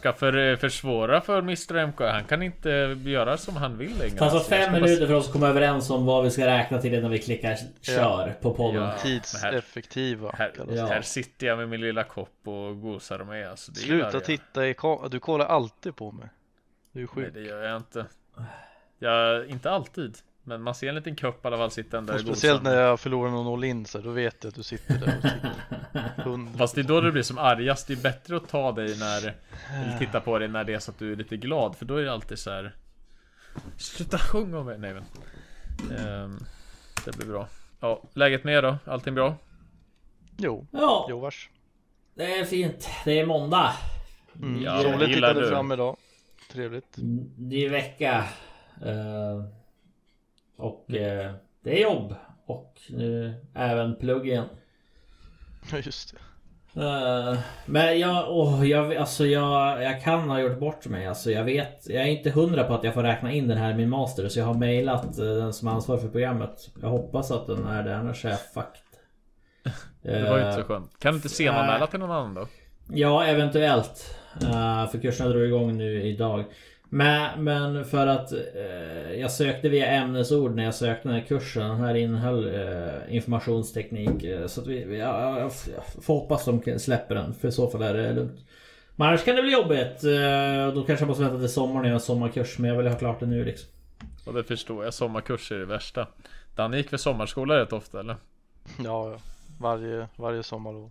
ska för, försvåra för Mr MK. Han kan inte göra som han vill längre. Det tar så Alltså, fem minuter för oss att komma överens om vad vi ska räkna till innan vi klickar kör på podden. Ja. Tidseffektiva. Här. Ja. här sitter jag med min lilla kopp och gosar med. Alltså, Sluta titta i. Du kollar alltid på mig. Du är Nej, sjuk. det gör jag inte. Jag, inte alltid. Men man ser en liten kopp i alla fall sittande där Och speciellt när jag förlorar någon all-in så då vet jag att du sitter där och. Hund. Fast det är då du blir som argast. Det är bättre att ta dig när Eller titta på dig när det är så att du är lite glad. För då är det alltid så här. Sluta sjunga om mig. Nej men. Ehm, det blir bra. Ja, läget med er då? Allting bra? Jo, Ja, jo vars. det är fint. Det är måndag. Mm. Ja, Solen tittade du. fram idag. Trevligt. Ny vecka. Eh, och eh, det är jobb. Och nu även plugg igen. Ja just det. Eh, men jag, åh, jag, alltså jag, jag kan ha gjort bort mig. Alltså jag vet, jag är inte hundra på att jag får räkna in den här i min master. Så jag har mejlat eh, den som är ansvarig för programmet. Jag hoppas att den är det, annars är jag fucked. Det var ju Eh, inte så skönt. Kan du inte senanmäla till någon annan då? Ja, eventuellt. Uh, för kurserna drar igång nu idag. Men, men för att eh, jag sökte via ämnesord när jag sökte den här kursen. Den här innehöll eh, informationsteknik. eh, så att vi, vi ja, jag f- jag får hoppas de släpper den. För i så fall är det lugnt. Men annars kan det bli jobbigt. Uh, då kanske jag måste vänta till sommaren en sommarkurs. Men jag vill ha klart det nu liksom. Och det förstår jag. Sommarkurser är det värsta. Danne gick väl sommarskola rätt ofta eller? Ja, ja. Varje, varje sommarlov.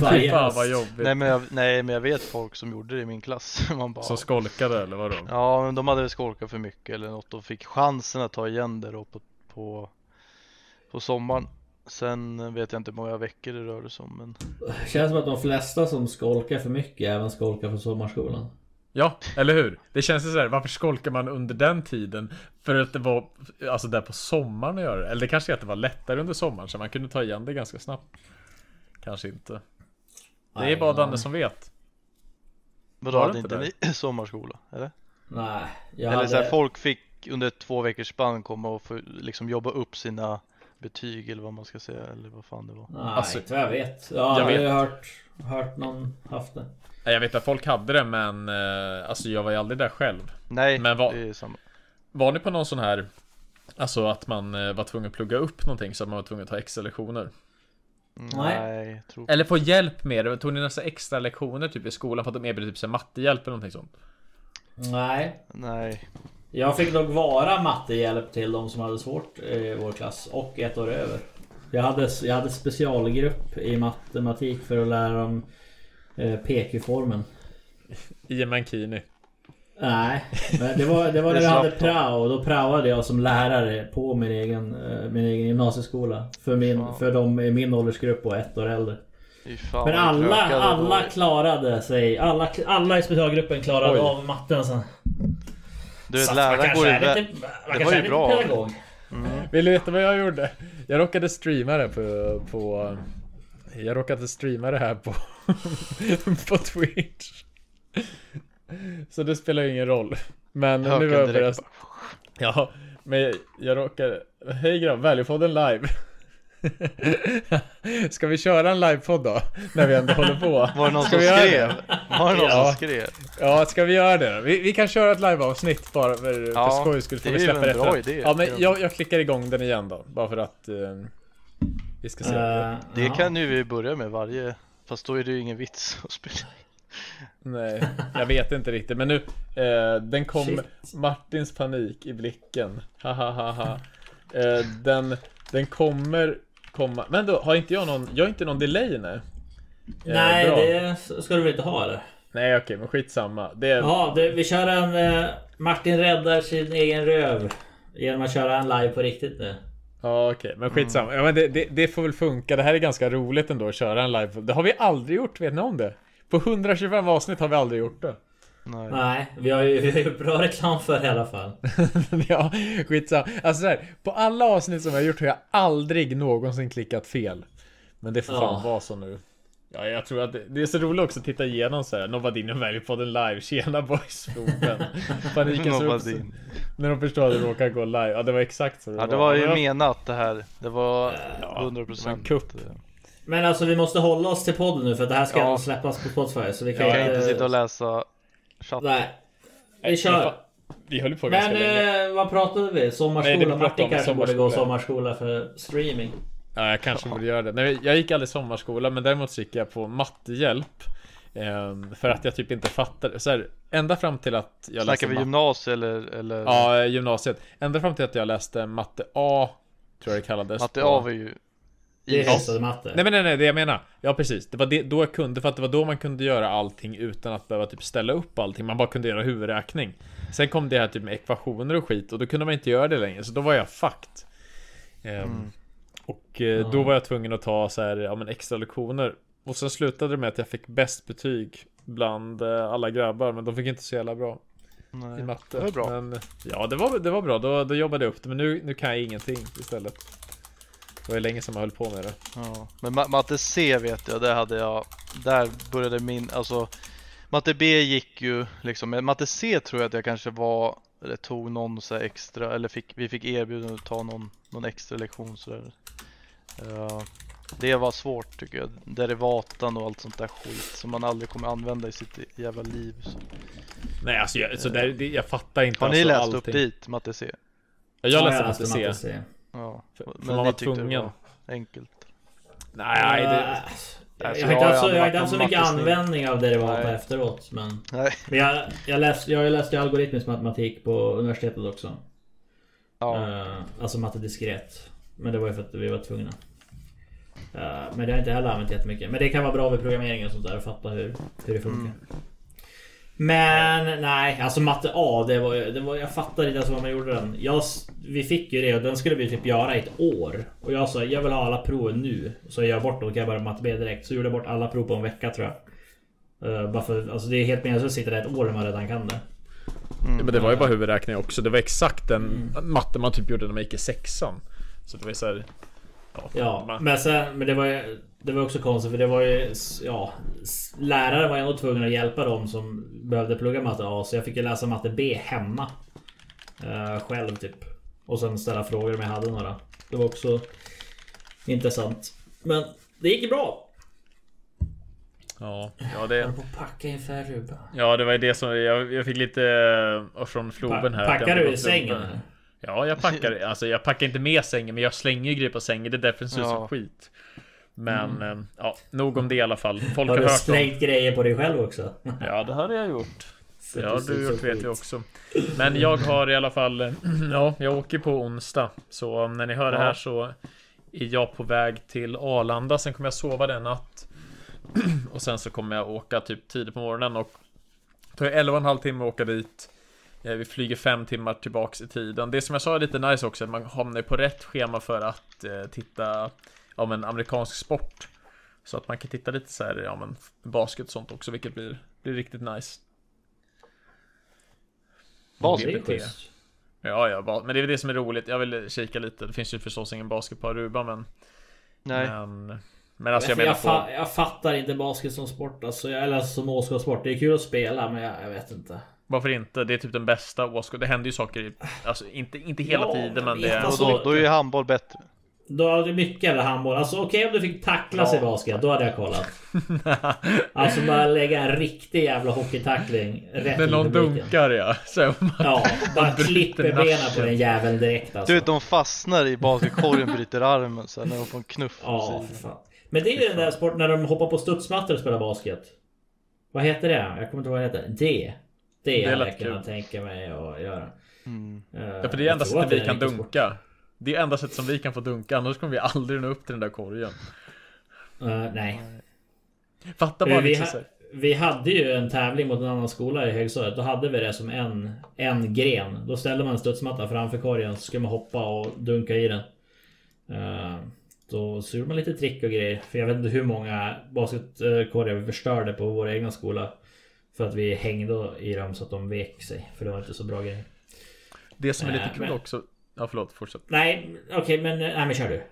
Varje Fan vad jobbigt. Nej men, jag, nej men jag vet folk som gjorde det i min klass. Man bara, Som skolkade eller vadå? ja men de hade väl skolkat för mycket eller något och fick chansen att ta igen det då på, på, på sommaren. Sen vet jag inte hur många veckor det rörde sig om men Känns som att de flesta som skolkar för mycket även skolkar från sommarskolan. Ja, eller hur? Det känns ju såhär, varför skolkar man under den tiden? För att det var, alltså där på sommaren att göra det. Eller det kanske är att det var lättare under sommaren så man kunde ta igen det ganska snabbt. Kanske inte. Det är Nej, bara. Danne som vet. vadå Var hade inte inte ni sommarskola? Eller? Nej, jag eller hade... så här, folk fick under två veckors spann komma och få, liksom jobba upp sina betyg eller vad man ska säga eller vad fan det var. Nej, Alltså- inte vad jag vet. Ja, Jag har ju hört, hört någon haft det. Nej, Jag vet att folk hade det men eh, alltså jag var ju aldrig där själv. Nej, Men vad- det är samma. Var ni på någon sån här Alltså att man eh, var tvungen att plugga upp någonting så att man var tvungen att ta extra lektioner? Nej. Nej, tror Eller få hjälp med det? Tog ni här extra lektioner typ i skolan för att de erbjuder typ så här mattehjälp eller någonting sånt? Nej. Nej. Jag fick nog vara mattehjälp till de som hade svårt i vår klass och ett år över. Jag hade, jag hade specialgrupp i matematik för att lära dem eh, PQ-formen. I en mankini. Nej, men det var, det var när vi hade prao. Då praoade jag som lärare på min egen, eh, min egen gymnasieskola. För, min, Fan. för de i min åldersgrupp och ett år äldre. Fan, Men alla, alla då. klarade sig. Alla, alla i specialgruppen klarade Oj. av matten sen. Du vet, läraren går ju lite, man det kanske var ju är lite bra. pedagog. Vill du veta vad jag gjorde? Jag råkade streama det på, på Jag råkade streama det här på På Twitch Så det spelar ju ingen roll Men nu Höken var jag direkt börjat Ja Men jag, jag råkade Hej grabb, välgöpodden live Ska vi köra en livepodd då? När vi ändå håller på Var det någon Ska som vi göra skrev? det? Var det någon Ja. som skrev? Ja, ska vi göra det då? Vi, vi kan köra ett liveavsnitt bara för, Ja, för skojs skull. Får det vi är ju släppa en det bra idé. Ja, men jag, jag klickar igång den igen då. Bara för att eh, vi ska se. Eh, Det ja. kan ju vi börja med varje Fast då är det ju ingen vits att spela Nej, jag vet inte riktigt. Men nu, eh, den kom Shit. Martins panik i blicken. Ha ha ha ha. Eh, den, den kommer komma. Men då, har inte jag någon, jag har inte någon delay nu? Eh, Nej, bra. det ska du väl inte ha eller? Nej okej, men skitsamma. Det. Ja, det, vi kör en... Eh, Martin räddar sin egen röv. Genom att köra en live på riktigt nu. Ja okej, men skitsamma. Ja, men det, det, det får väl funka. Det här är ganska roligt ändå att köra en live. Det har vi aldrig gjort, vet ni om det? På 125 avsnitt har vi aldrig gjort det. Nej. Nej, vi har ju vi har gjort bra reklam för det i alla fall. ja, skitsamma. Alltså så här, på alla avsnitt som jag har gjort har jag aldrig någonsin klickat fel. Men det får fan Ja. vara så nu. Ja, jag tror att det, det är så roligt också att titta igenom så här. Novadin väljer på den live. Tjena boys. Paniken Novadin. När de förstår att det råkar gå live. Ja, det var exakt så Ja det var ju Men- menat det här Det var Ja, 100% det var en kupp. Men alltså vi måste hålla oss till podden nu för det här ska Ja. släppas på Spotify. Så vi kan Jag kan inte sitta och läsa chatt. Nej. Vi Nej, kör. Vi höll på ganska Men länge. eh, vad pratade vi? Nej, det Sommarskola? vi pratade Martin kanske borde gå sommarskola. för streaming. Ja, jag kanske borde göra det. Nej, jag gick aldrig sommarskola, men däremot så gick jag på mattehjälp. Ehm, för att jag typ inte fattade. Så här, ända fram till att jag Snackar vi matte- gymnasie eller, eller Ja, gymnasiet. Ända fram till att jag läste matte A, tror jag det kallades. matte A var ju Det är matte. Nej men nej, nej, det jag menar. Ja precis. Det var det, då jag kunde, för att det var då man kunde göra allting utan att behöva typ ställa upp allting. Man bara kunde göra huvudräkning. Sen kom det här typ med ekvationer och skit och då kunde man inte göra det längre. Så då var jag fucked. Ehm, Och eh, då var jag tvungen att ta så här, ja men extra lektioner. Och sen slutade det med att jag fick bäst betyg bland eh, alla grabbar. Men de fick inte så jävla bra i Nej, matte. det var bra. Men, ja det var, det var bra, då, då jobbade jag upp det. Men nu, nu kan jag ingenting istället. Det var ju länge sedan jag höll på med det. Ja. Men ma- matte C vet jag, det hade jag, där började min, alltså Matte B gick ju liksom, men matte C tror jag att jag kanske var, eller tog någon så här extra, eller fick, vi fick erbjudande att ta någon, någon extra lektion sådär. Ja, det var svårt tycker jag, derivatan och allt sånt där skit som man aldrig kommer använda i sitt jävla liv. Så. Nej alltså jag, så där, det, jag fattar inte Har ni alltså, läst allting. upp dit, matte C? Ja, jag Ja, läste läste matte C. matte C. Ja, För- för men man var tvungen. det var enkelt. Nej, det, Jag, Alltså, jag har jag inte har haft så, aldrig jag har inte haft så mycket användning av derivata Nej. efteråt. Men, Nej, men jag, jag, läste, jag läste ju algoritmisk matematik på universitetet också. ja. Eh, alltså matte diskret. Men det var ju för att vi var tvungna. Eh, men det har jag inte heller använt jättemycket. Men det kan vara bra vid programmering och sånt där. Att fatta hur, hur det funkar. Mm. Men nej, alltså matte A, det var, det var, jag fattar inte ens vad man gjorde den. Jag, vi fick ju det och den skulle vi typ göra i ett år. Och jag sa jag vill ha alla proven nu. Så jag gör bort dem, kan jag börja matte B direkt. Så gjorde jag bort alla prov på en vecka tror jag. Eh, bara för, alltså det är helt meningslöst att sitta där ett år när man redan kan det. Mm. men det var ju bara huvudräkning också. Det var exakt den matte man typ gjorde när man gick i sexan. Så det var ju. Ja, Ja, men sen, men det var ju Det var också konstigt för det var ju Ja Lärare var ju ändå tvungna att hjälpa dem som behövde plugga matte A så jag fick ju läsa matte B hemma eh, Själv typ Och sen ställa frågor om jag hade några Det var också Intressant Men det gick ju bra ja, ja, Jag det, höll på att packa inför Ruba ja, det var ju det som jag, jag fick lite eh, från floben här. jag Packar du i sängen? eller? Ja, jag packar. Alltså jag packar inte med sängen, men jag slänger ju grejer på sängen. Det är därför det ser ut som skit. Men eh, ja, nog om det i alla fall. Folk Har har du hört om... slängt grejer på dig själv också? Ja, det hade jag gjort. Det det har du gjort vet jag också. Men jag har i alla fall, ja, jag åker på onsdag. Så när ni hör det Ja. här så är jag på väg till Arlanda. Sen kommer jag sova den natt. Och sen så kommer jag åka typ tidigt på morgonen och tar 11 och en halv timme att åka dit. Eh, Vi flyger fem timmar tillbaks i tiden. Det som jag sa är lite nice också, att man hamnar på rätt schema för att eh, titta om en amerikansk sport. Så att man kan titta lite så här, ja men basket och sånt också, vilket blir, blir riktigt nice. Basket? Är. Ja, ja, men det är väl det som är roligt. Jag vill kika lite. Det finns ju förstås ingen basket på Aruba, men... Nej. Men, men alltså jag jag, menar fa- på... jag fattar inte basket som sport alltså, eller alltså som åskådarsport. Det är kul att spela men jag, jag vet inte. Varför inte? Det är typ den bästa åskåd... Det händer ju saker i... Alltså inte, inte hela Ja, tiden, men men det alltså- då, då är ju handboll bättre. Då hade det mycket jävla handboll. Alltså okej om du fick tacklas Ja. i basket, då hade jag kollat. Alltså bara lägga en riktig jävla hockeytackling rätt i någon dunkar ja. Så man... Ja, bara klipper benen på den jäveln direkt alltså. Du vet de fastnar i basketkorgen bryter armen så när de får en knuff Ja, för sidan. fan. Men det är ju den där sporten när de hoppar på studsmattor och spelar basket. Vad heter det? Jag kommer inte ihåg vad det heter. Det. Det Det hade jag kunnat tänka mig att göra. Mm. Ja, för det är enda sättet vi kan dunka. Det är enda sättet som vi kan få dunka, annars kommer vi aldrig nå upp till den där korgen. Uh, nej. Fatta bara vi, liksom ha, vi hade ju en tävling mot en annan skola i högstadiet. Då hade vi det som en, en gren. Då ställde man en studsmatta framför korgen så skulle man hoppa och dunka i den. Eh, då så gjorde man lite trick och grejer. För jag vet inte hur många basketkorgar vi förstörde på vår egna skola. För att vi hängde i dem så att de vek sig. För det var inte så bra grejer. Det som är lite Nej, kul men- också... Ja förlåt, fortsätt. Nej, okej men... Nej men kör du.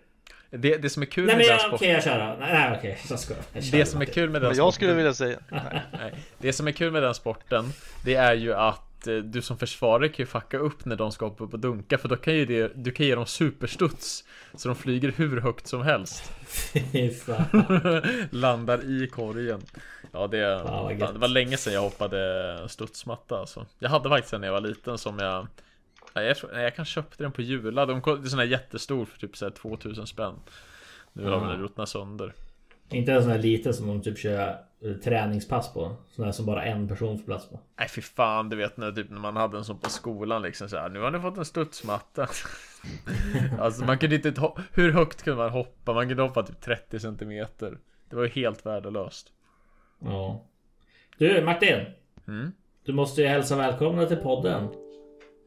Det, det som är kul Nej med den jag- okej sporten... jag kör då. Nej, Nej okej, jag skojar. Jag kör Det som är kul med den Men sporten... jag skulle vilja säga, nej. Nej. Det som är kul med den sporten Det är ju att eh, du som försvarare kan ju fucka upp när de ska upp och dunka för då kan ju det, du kan ge dem superstuds så de flyger hur högt som helst. Landar i korgen. Ja det, gött. det var länge sedan jag hoppade studsmatta alltså. Jag hade faktiskt en när jag var liten som jag jag, tror, jag kanske köpte den på Jula. De, kom- det är sån här jättestor för typ så här 2000 spänn. Nu har de Ah. väl ruttnat sönder. Inte en sån här liten som de typ kör eh, träningspass på. Sån här som bara en person får plats på. Nej fy fan, du vet när, typ, när man hade en sån på skolan liksom så här, Nu har ni fått en studsmatta. alltså man kunde inte Hur högt kunde man hoppa? Man kunde hoppa typ 30 centimeter. Det var ju helt värdelöst. Ja. Du Martin. Mm. Du måste ju hälsa välkomna till podden.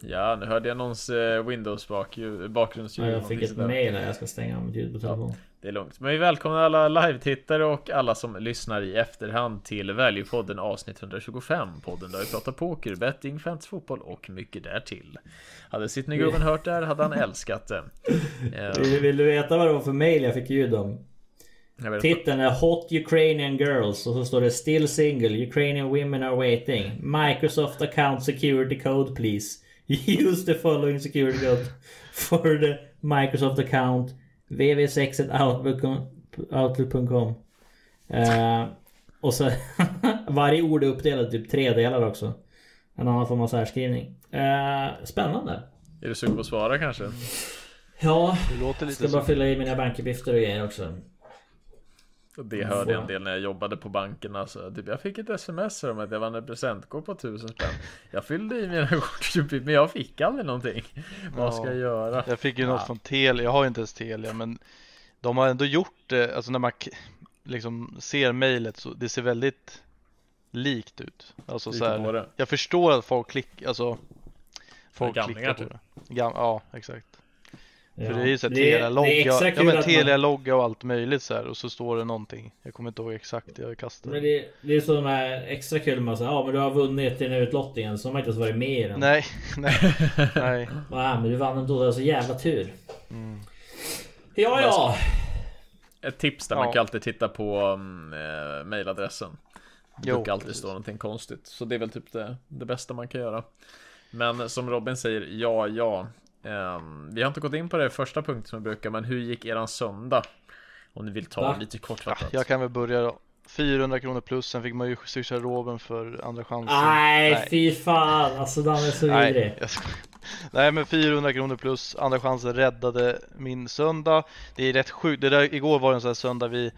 Ja, nu hörde jag någons eh, Windows bak, bakgrundsljud. Ja, jag fick ett mail här. Jag ska stänga av mitt ljud på telefonen. Det är lugnt. Men vi välkomnar alla live-tittare och alla som lyssnar i efterhand till Valuepodden avsnitt 125. Podden där vi pratar poker, betting, fantasy fotboll och mycket därtill. Hade Sydney-gubben hört det här hade han älskat det. Vill, vill du veta vad det var för mail jag fick ljud om? Titeln är Hot Ukrainian Girls och så står det Still single, Ukrainian women are waiting. Microsoft account security code please. Use the following security code for the Microsoft account wv6outlook.com eh, Och så varje ord är uppdelat i typ tre delar också. En annan form av särskrivning. Eh, spännande. är du sugen på att svara kanske? Ja, Det låter jag ska bara så. fylla i mina bankuppgifter och grejer också. Och Det hörde jag en del när jag jobbade på banken alltså, typ, Jag fick ett sms om att jag vann en presentkort på 1000 spänn Jag fyllde i mina kort men jag fick aldrig någonting Vad ska Ja. jag göra? Jag fick ju något från Telia, jag har ju inte ens Telia men de har ändå gjort det, alltså när man liksom ser mejlet så det ser väldigt likt ut. Alltså så här, jag förstår att folk klickar, alltså folk klickar på typ. det. Gam, ja, exakt. Ja. För det är ju såhär Telia-logga, ja men att man- och allt möjligt så här och så står det någonting. Jag kommer inte ihåg exakt, jag kastade. Men det, det är så de här extra kul att säga, ja men du har vunnit den här utlottningen så har man inte ens varit med i den. Nej, nej, nej. Ja, men du vann ändå, det var så jävla tur. Mm. Ja ja. Ett tips där Ja. man kan alltid titta på eh, mailadressen Det brukar alltid precis. stå någonting konstigt Så det är väl typ det, det bästa man kan göra Men som Robin säger, ja ja Ehm, Vi har inte gått in på det första punkten som vi brukar Men hur gick eran söndag? Om ni vill ta Va? lite kortfattat Jag kan väl börja då. 400 kronor plus, sen fick man ju swisha Robin för andra chansen. Nej fy fan alltså den är så Nej, vidrig. jag skojar. Nej men 400 kronor plus, andra chansen räddade min söndag. Det är rätt sjukt, det där, igår var det en sån här söndag vi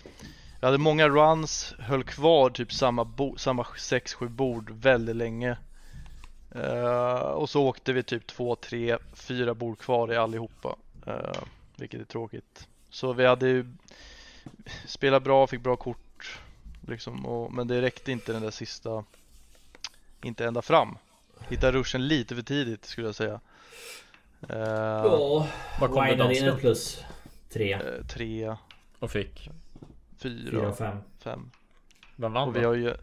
vi hade många runs, höll kvar typ samma, bo, samma 6-7 bord väldigt länge. Eh, och så åkte vi typ 2, 3, 4 bord kvar i allihopa. Uh, vilket är tråkigt. Så vi hade ju spelat bra, fick bra kort. Liksom, och, men det räckte inte den där sista, inte ända fram. Hittade ruschen lite för tidigt skulle jag säga. Uh, Ja. Vad kom det Winade in plus. Tre. eh, tre, Och fick Fyra fyra, och fem. fem. Vem vann Och vi då? har ju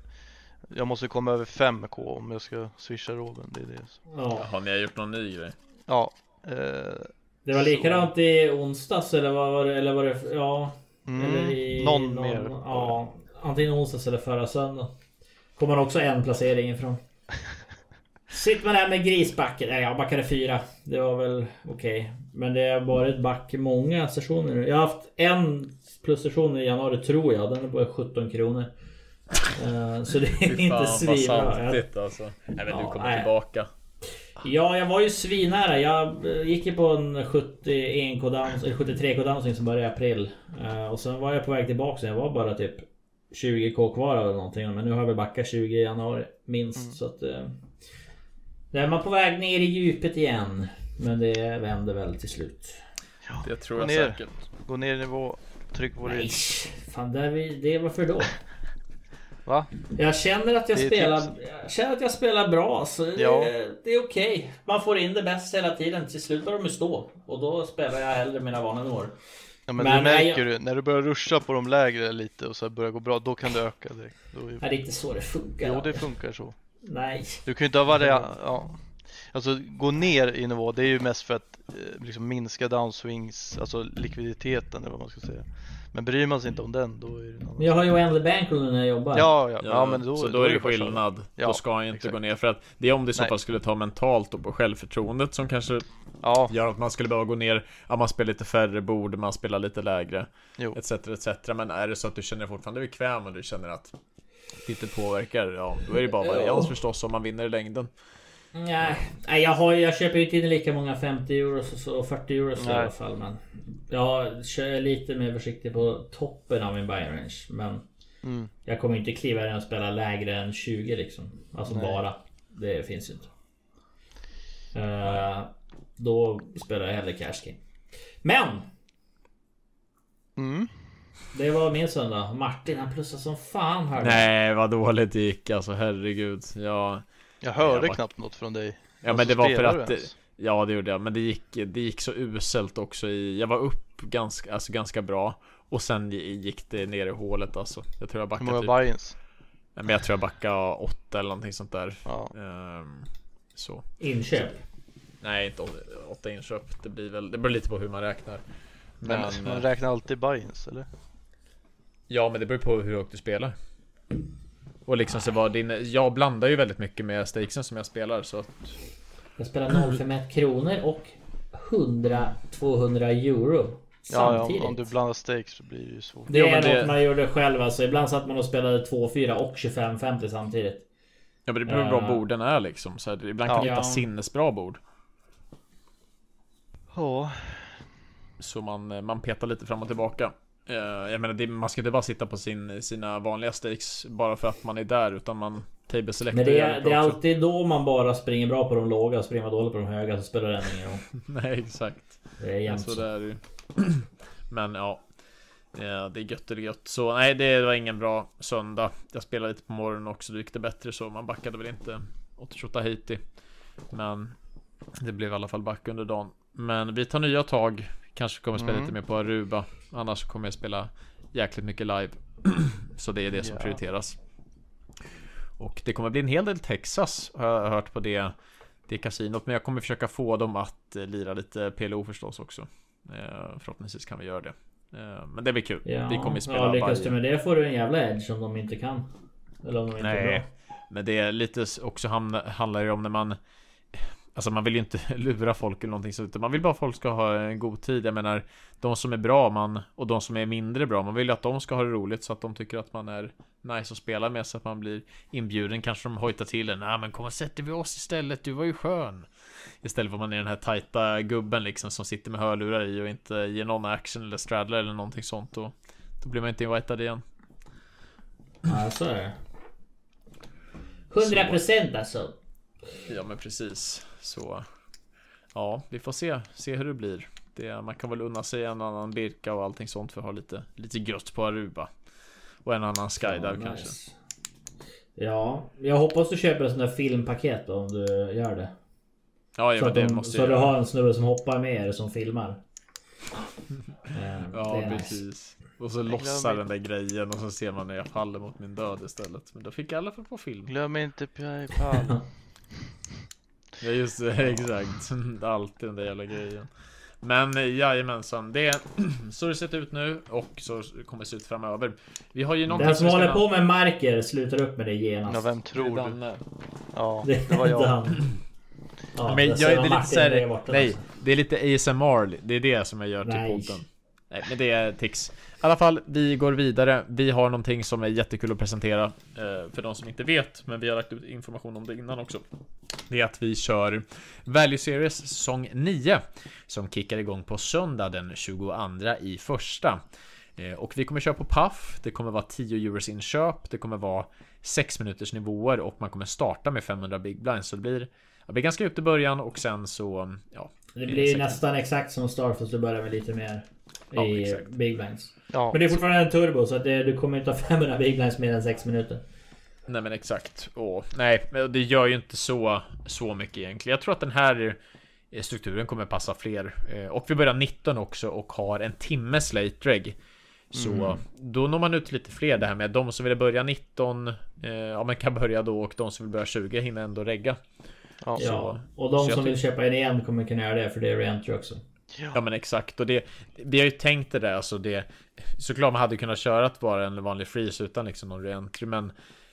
Jag måste komma över 5k om jag ska swisha Robin, det är det. Ja. Har ni gjort någon ny grej? Ja, eh, Det var likadant i onsdags eller vad var det? Eller var det? Ja. mm, Eller i någon, mer. Ja. Antingen onsdags eller förra söndag. Kommer också en placering ifrån. Sitter man där med grisbacken. Nej, jag backade fyra. Det var väl okej. Men det har varit back många sessioner nu. Jag har haft en plussession i januari tror jag. Den är på 17 kronor. Eh, Så det är inte svinbra. Saltigt alltså Nej men du Ja, kommer nej. tillbaka Ja, jag var ju svinnära. Jag eh, gick ju på en 71k dans, eller 73k dansning som började i april. Eh, och sen var jag på väg tillbaka. så Jag var bara typ 20k kvar eller någonting. Men nu har jag väl backat 20 i januari minst. Mm. Så att... Nu är man på väg ner i djupet igen. Men det vänder väl till slut. Det tror Gå jag ner. säkert Gå ner i nivå, tryck på Nej, det. fan det, är vi, det varför då? Va? Jag känner att jag spelar. Jag känner att jag spelar bra så det, Ja. det är okej. Man får in det bäst hela tiden. Till slut börjar de stå. Och då spelar jag hellre mina nivåer. Ja, men, Men du märker du, när du börjar ruscha på de lägre lite och så börjar gå bra, då kan det öka direkt. Då är... Nej, det är inte så det funkar. Jo, det funkar så. Nej. Du kan ju inte ha varit, ja. Alltså gå ner i nivå, det är ju mest för att eh, liksom minska downswings, alltså likviditeten eller vad man ska säga. Men bryr man sig inte om den då är det annan Men jag har ju oändlig bankroll när jag jobbar. Ja, ja, ja, men då, så då, är det skillnad. Ja, då ska han inte exakt. gå ner. För att det är om det i så fall skulle ta mentalt och på självförtroendet som kanske Ja, gör att man skulle behöva gå ner. Ja, man spelar lite färre bord, man spelar lite lägre. Etc, etc. Men är det så att du känner dig fortfarande bekväm och du känner att det inte påverkar, ja, då är det bara varians Ja. förstås om man vinner i längden. Nej, nej jag, har, jag köper ju inte in lika många 50 euro och så- och 40 euro i Nej. alla fall. Men jag kör lite mer försiktig på toppen av min buy range. Men Mm. jag kommer inte kliva in och spela lägre än 20 liksom. Alltså Nej. bara. Det finns ju inte. Eh, då spelar jag hellre cash game. Men! Mm. Det var min söndag. Martin han plussade som fan hörde jag. Nej, vad dåligt det gick alltså, herregud. Ja, Jag hörde Jag var- knappt något från dig. ja men Alltså, det var för att... Det, ens? ja, det gjorde jag. Men det gick, det gick så uselt också i... Jag var upp ganska, alltså ganska bra. Och sen gick det ner i hålet alltså. Jag tror jag Hur backade många typ... Nej, Men jag tror jag backade åtta eller någonting sånt där. Ja. Ehm, så. Inköp. Nej, inte åtta inköp. Det blir väl, det beror lite på hur man räknar. Men, Men, man eh, räknar alltid buy-ins eller? ja, men det beror på hur högt du spelar. Och liksom så var din, jag blandar ju väldigt mycket med stakesen som jag spelar så att, Jag spelar 0,51 kronor och 100-200 euro. Ja, ja, Samtidigt. om, om du blandar stakes så blir det ju svårt. Det är men något det- man gjorde själv alltså. Ibland satt man och spelade 2-4 och 25-50 samtidigt. ja men det beror på hur bra Eh. borden är liksom. Så här, ibland Ja. kan du hitta Ja. sinnesbra bord. Ja, Så man, man petar lite fram och tillbaka. Eh, Jag menar, det, man ska inte bara sitta på sin, sina vanliga stakes bara för att man är där, utan man table selectar Men det är, det är alltid då man bara springer bra på de låga och springer man dåligt på de höga så spelar det ingen roll. Nej, exakt. Det är jämnt Så det är det ju. Men ja. Ja, det är gött, det är gött. Så nej, det var ingen bra söndag. Jag spelade lite på morgonen också, då gick det bättre så. Man backade väl inte åt Tjotahejti. Men det blev i alla fall back under dagen. Men vi tar nya tag. Kanske kommer spela Mm. lite mer på Aruba. Annars kommer jag spela jäkligt mycket live. så det är det som Ja. prioriteras. Och det kommer bli en hel del Texas har jag hört på det, det kasinot. Men jag kommer försöka få dem att eh, lira lite PLO förstås också. Eh, förhoppningsvis kan vi göra det. Eh, men det blir kul. Ja, vi kommer ju spela ja, lyckas du med det får du en jävla edge om de inte kan. Eller om de inte är Nej, bra. men det är lite också hamna, handlar det om när man Alltså man vill ju inte lura folk eller någonting sånt man vill bara att folk ska ha en god tid. Jag menar De som är bra man och de som är mindre bra Man vill ju att de ska ha det roligt så att de tycker att man är Nice att spela med så att man blir inbjuden Kanske de hojtar till en Nej men kom och sätter vi oss istället Du var ju skön Istället för att man är den här tajta gubben liksom som sitter med hörlurar i och inte ger någon action eller straddlar eller någonting sånt och Då blir man inte invitad igen Ja, så är det. 100% alltså. Ja men precis Så Ja vi får se Se hur det blir det, Man kan väl unna sig en annan Birka och allting sånt för att ha lite Lite gött på Aruba Och en annan skydive Ja, kanske nice. Ja, jag hoppas du köper en sån där filmpaket då, om du gör det. Ja, ja Så, det de, måste så jag du har en snubbe som hoppar med er som filmar. Eh, Ja är nice. precis Och så lossar den där grejen och så ser man när jag faller mot min död istället Men då fick jag i alla fall på film glöm inte Paypal. Ja just det, exakt Alltid den där jävla grejen Men eh, jajamensan, det Så har det sett ut nu och så kommer det se ut framöver Vi har ju Den som håller på med marker slutar upp med det genast. Ja, vem tror du? Danne. Ja, Det var är jag. han. Ja, Men jag, ser det är lite såhär, nej, alltså. det är lite ASMR, det är det som jag gör till Nej. podden. Nej, men det är tics. I alla fall, vi går vidare. Vi har någonting som är jättekul att presentera eh, för de som inte vet, men vi har lagt ut information om det innan också. Det är att vi kör Value Series säsong 9 som kickar igång på söndag den 22 i första. Eh, Och vi kommer köra på Puff, det kommer vara 10 euros inköp, det kommer vara 6 minuters nivåer och man kommer starta med 500 big blinds. Så det blir, det blir ganska djupt i början och sen så, ja. Det blir säkert- nästan exakt som Star fast du börjar med lite mer Ja, i exakt. Big Blanks. Ja, Men det är fortfarande en turbo så att det, du kommer inte ha 500 Big Blanks mer än 6 minuter. Nej men exakt. Åh, nej, men det gör ju inte så, så mycket egentligen. Jag tror att den här eh, strukturen kommer passa fler. Eh, Och vi börjar 19 också och har en timmes late drag. Så Mm. då når man ut lite fler det här med de som vill börja 19 eh, Ja men kan börja då och de som vill börja 20 hinner ändå regga. Ja. Ja. Och de som tyck- vill köpa en igen kommer kunna göra det för det är reentry också. Ja men exakt och det Vi har ju tänkt det där alltså det Såklart man hade kunnat köra att vara en vanlig freeze utan liksom någon reentry men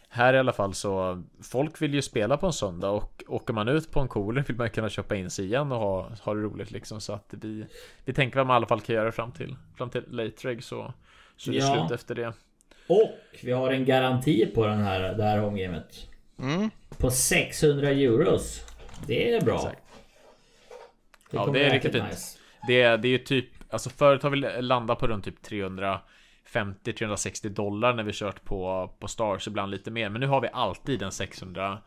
Här i alla fall så Folk vill ju spela på en söndag och åker man ut på en cooler vill man kunna köpa in sig igen och ha, ha det roligt liksom så att vi Vi tänker vad man i alla fall kan göra fram till Fram till late reg så Så det är Ja. slut efter det Och vi har en garanti på den här, det här homegamet. Mm. På 600 euros. Det är bra. Exakt. Det Ja, det är riktigt fint. nice. Det, är- det är ju typ, alltså förut har vi landat på runt typ 350-360 dollar när vi kört på, på Stars, ibland lite mer. Men nu har vi alltid en 600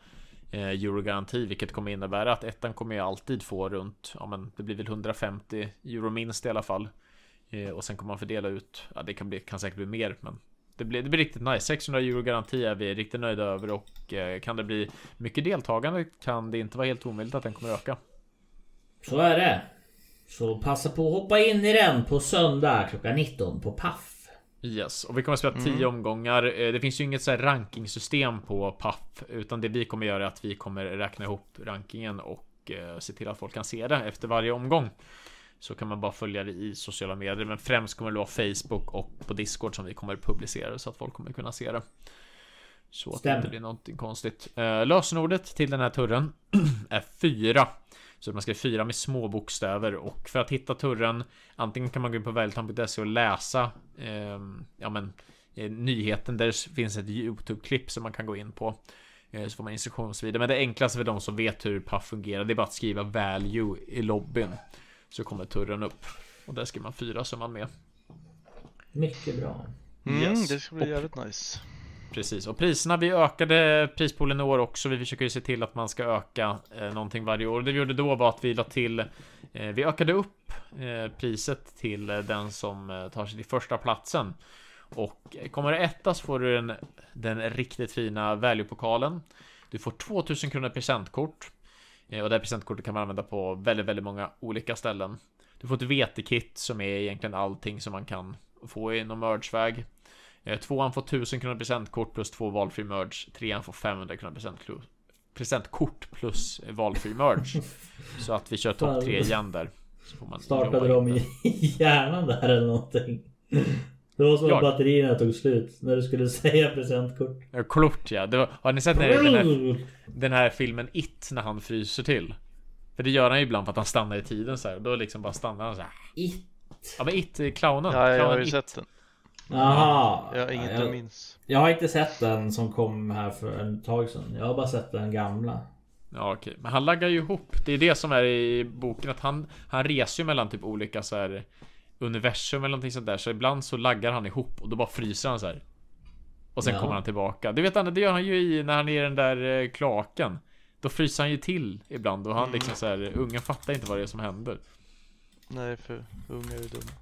eh, euro garanti, vilket kommer innebära att ettan kommer ju alltid få runt, ja men det blir väl 150 euro minst i alla fall. Eh, och sen kommer man fördela ut, ja det kan, bli, kan säkert bli mer, men det blir, det blir riktigt nice. 600 euro garanti är vi riktigt nöjda över och eh, kan det bli mycket deltagande kan det inte vara helt omöjligt att den kommer öka. Så är det. Så passa på att hoppa in i den på söndag klockan 19 på Paff. Yes, och vi kommer att spela 10 omgångar. Eh, Det finns ju inget så här rankingsystem på PAF, utan det vi kommer göra är att vi kommer räkna ihop rankingen och eh, se till att folk kan se det efter varje omgång. Så kan man bara följa det i sociala medier, men främst kommer det vara Facebook och på Discord som vi kommer publicera så att folk kommer kunna se det. Så att det Stämmer. inte blir någonting konstigt. Eh, lösenordet till den här turren är fyra. Så man ska fyra med små bokstäver och för att hitta turren Antingen kan man gå in på vältam.se och läsa eh, Ja men eh, Nyheten där finns ett YouTube-klipp som man kan gå in på eh, Så får man instruktionsvideo Men det enklaste för de som vet hur PAF fungerar Det är bara att skriva value i lobbyn Så kommer turren upp Och där skriver man fyra så är man med Mycket bra. Mm, Yes. Det ska bli Och- jävligt nice. Precis, och priserna, vi ökade prispoolen i år också. Vi försöker ju se till att man ska öka eh, någonting varje år. Det vi gjorde då var att vi la till eh, Vi ökade upp eh, priset till eh, den som eh, tar sig till första platsen. Och eh, kommer det etta så får du den, den riktigt fina value-pokalen. Du får 2000 kronor presentkort. Eh, och det här presentkortet kan man använda på väldigt, väldigt många olika ställen. Du får ett vetekit som är egentligen allting som man kan få i någon mergeväg. Eh, Tvåan får 1000 kronor presentkort plus två valfri merge. Trean får 500 kronor presentkort. Presentkort plus valfri merge. Så att vi kör topp tre igen där. Så får man Startade de i hjärnan där eller någonting? Det var som att batterierna tog slut när du skulle säga presentkort. Ja, Klart ja. Det var, har ni sett den här, den, här, den här filmen It när han fryser till? För det gör han ju ibland för att han stannar i tiden så här. Och då liksom bara stannar han så här. It. Ja men It, clownen. Ja, jag har ju It. sett den. Jaha. Jag har inget jag, jag minns. jag har inte sett den som kom här för en tag sedan. Jag har bara sett den gamla. Ja okej, men han laggar ju ihop. Det är det som är i boken att han, han reser ju mellan typ olika så här universum eller någonting sånt där. Så ibland så laggar han ihop och då bara fryser han så här. Och sen Ja. kommer han tillbaka. Det vet han, det gör han ju i när han är i den där eh, klaken. Då fryser han ju till ibland och han liksom så här, ungen fattar inte vad det är som händer. Nej, för unga är dumma.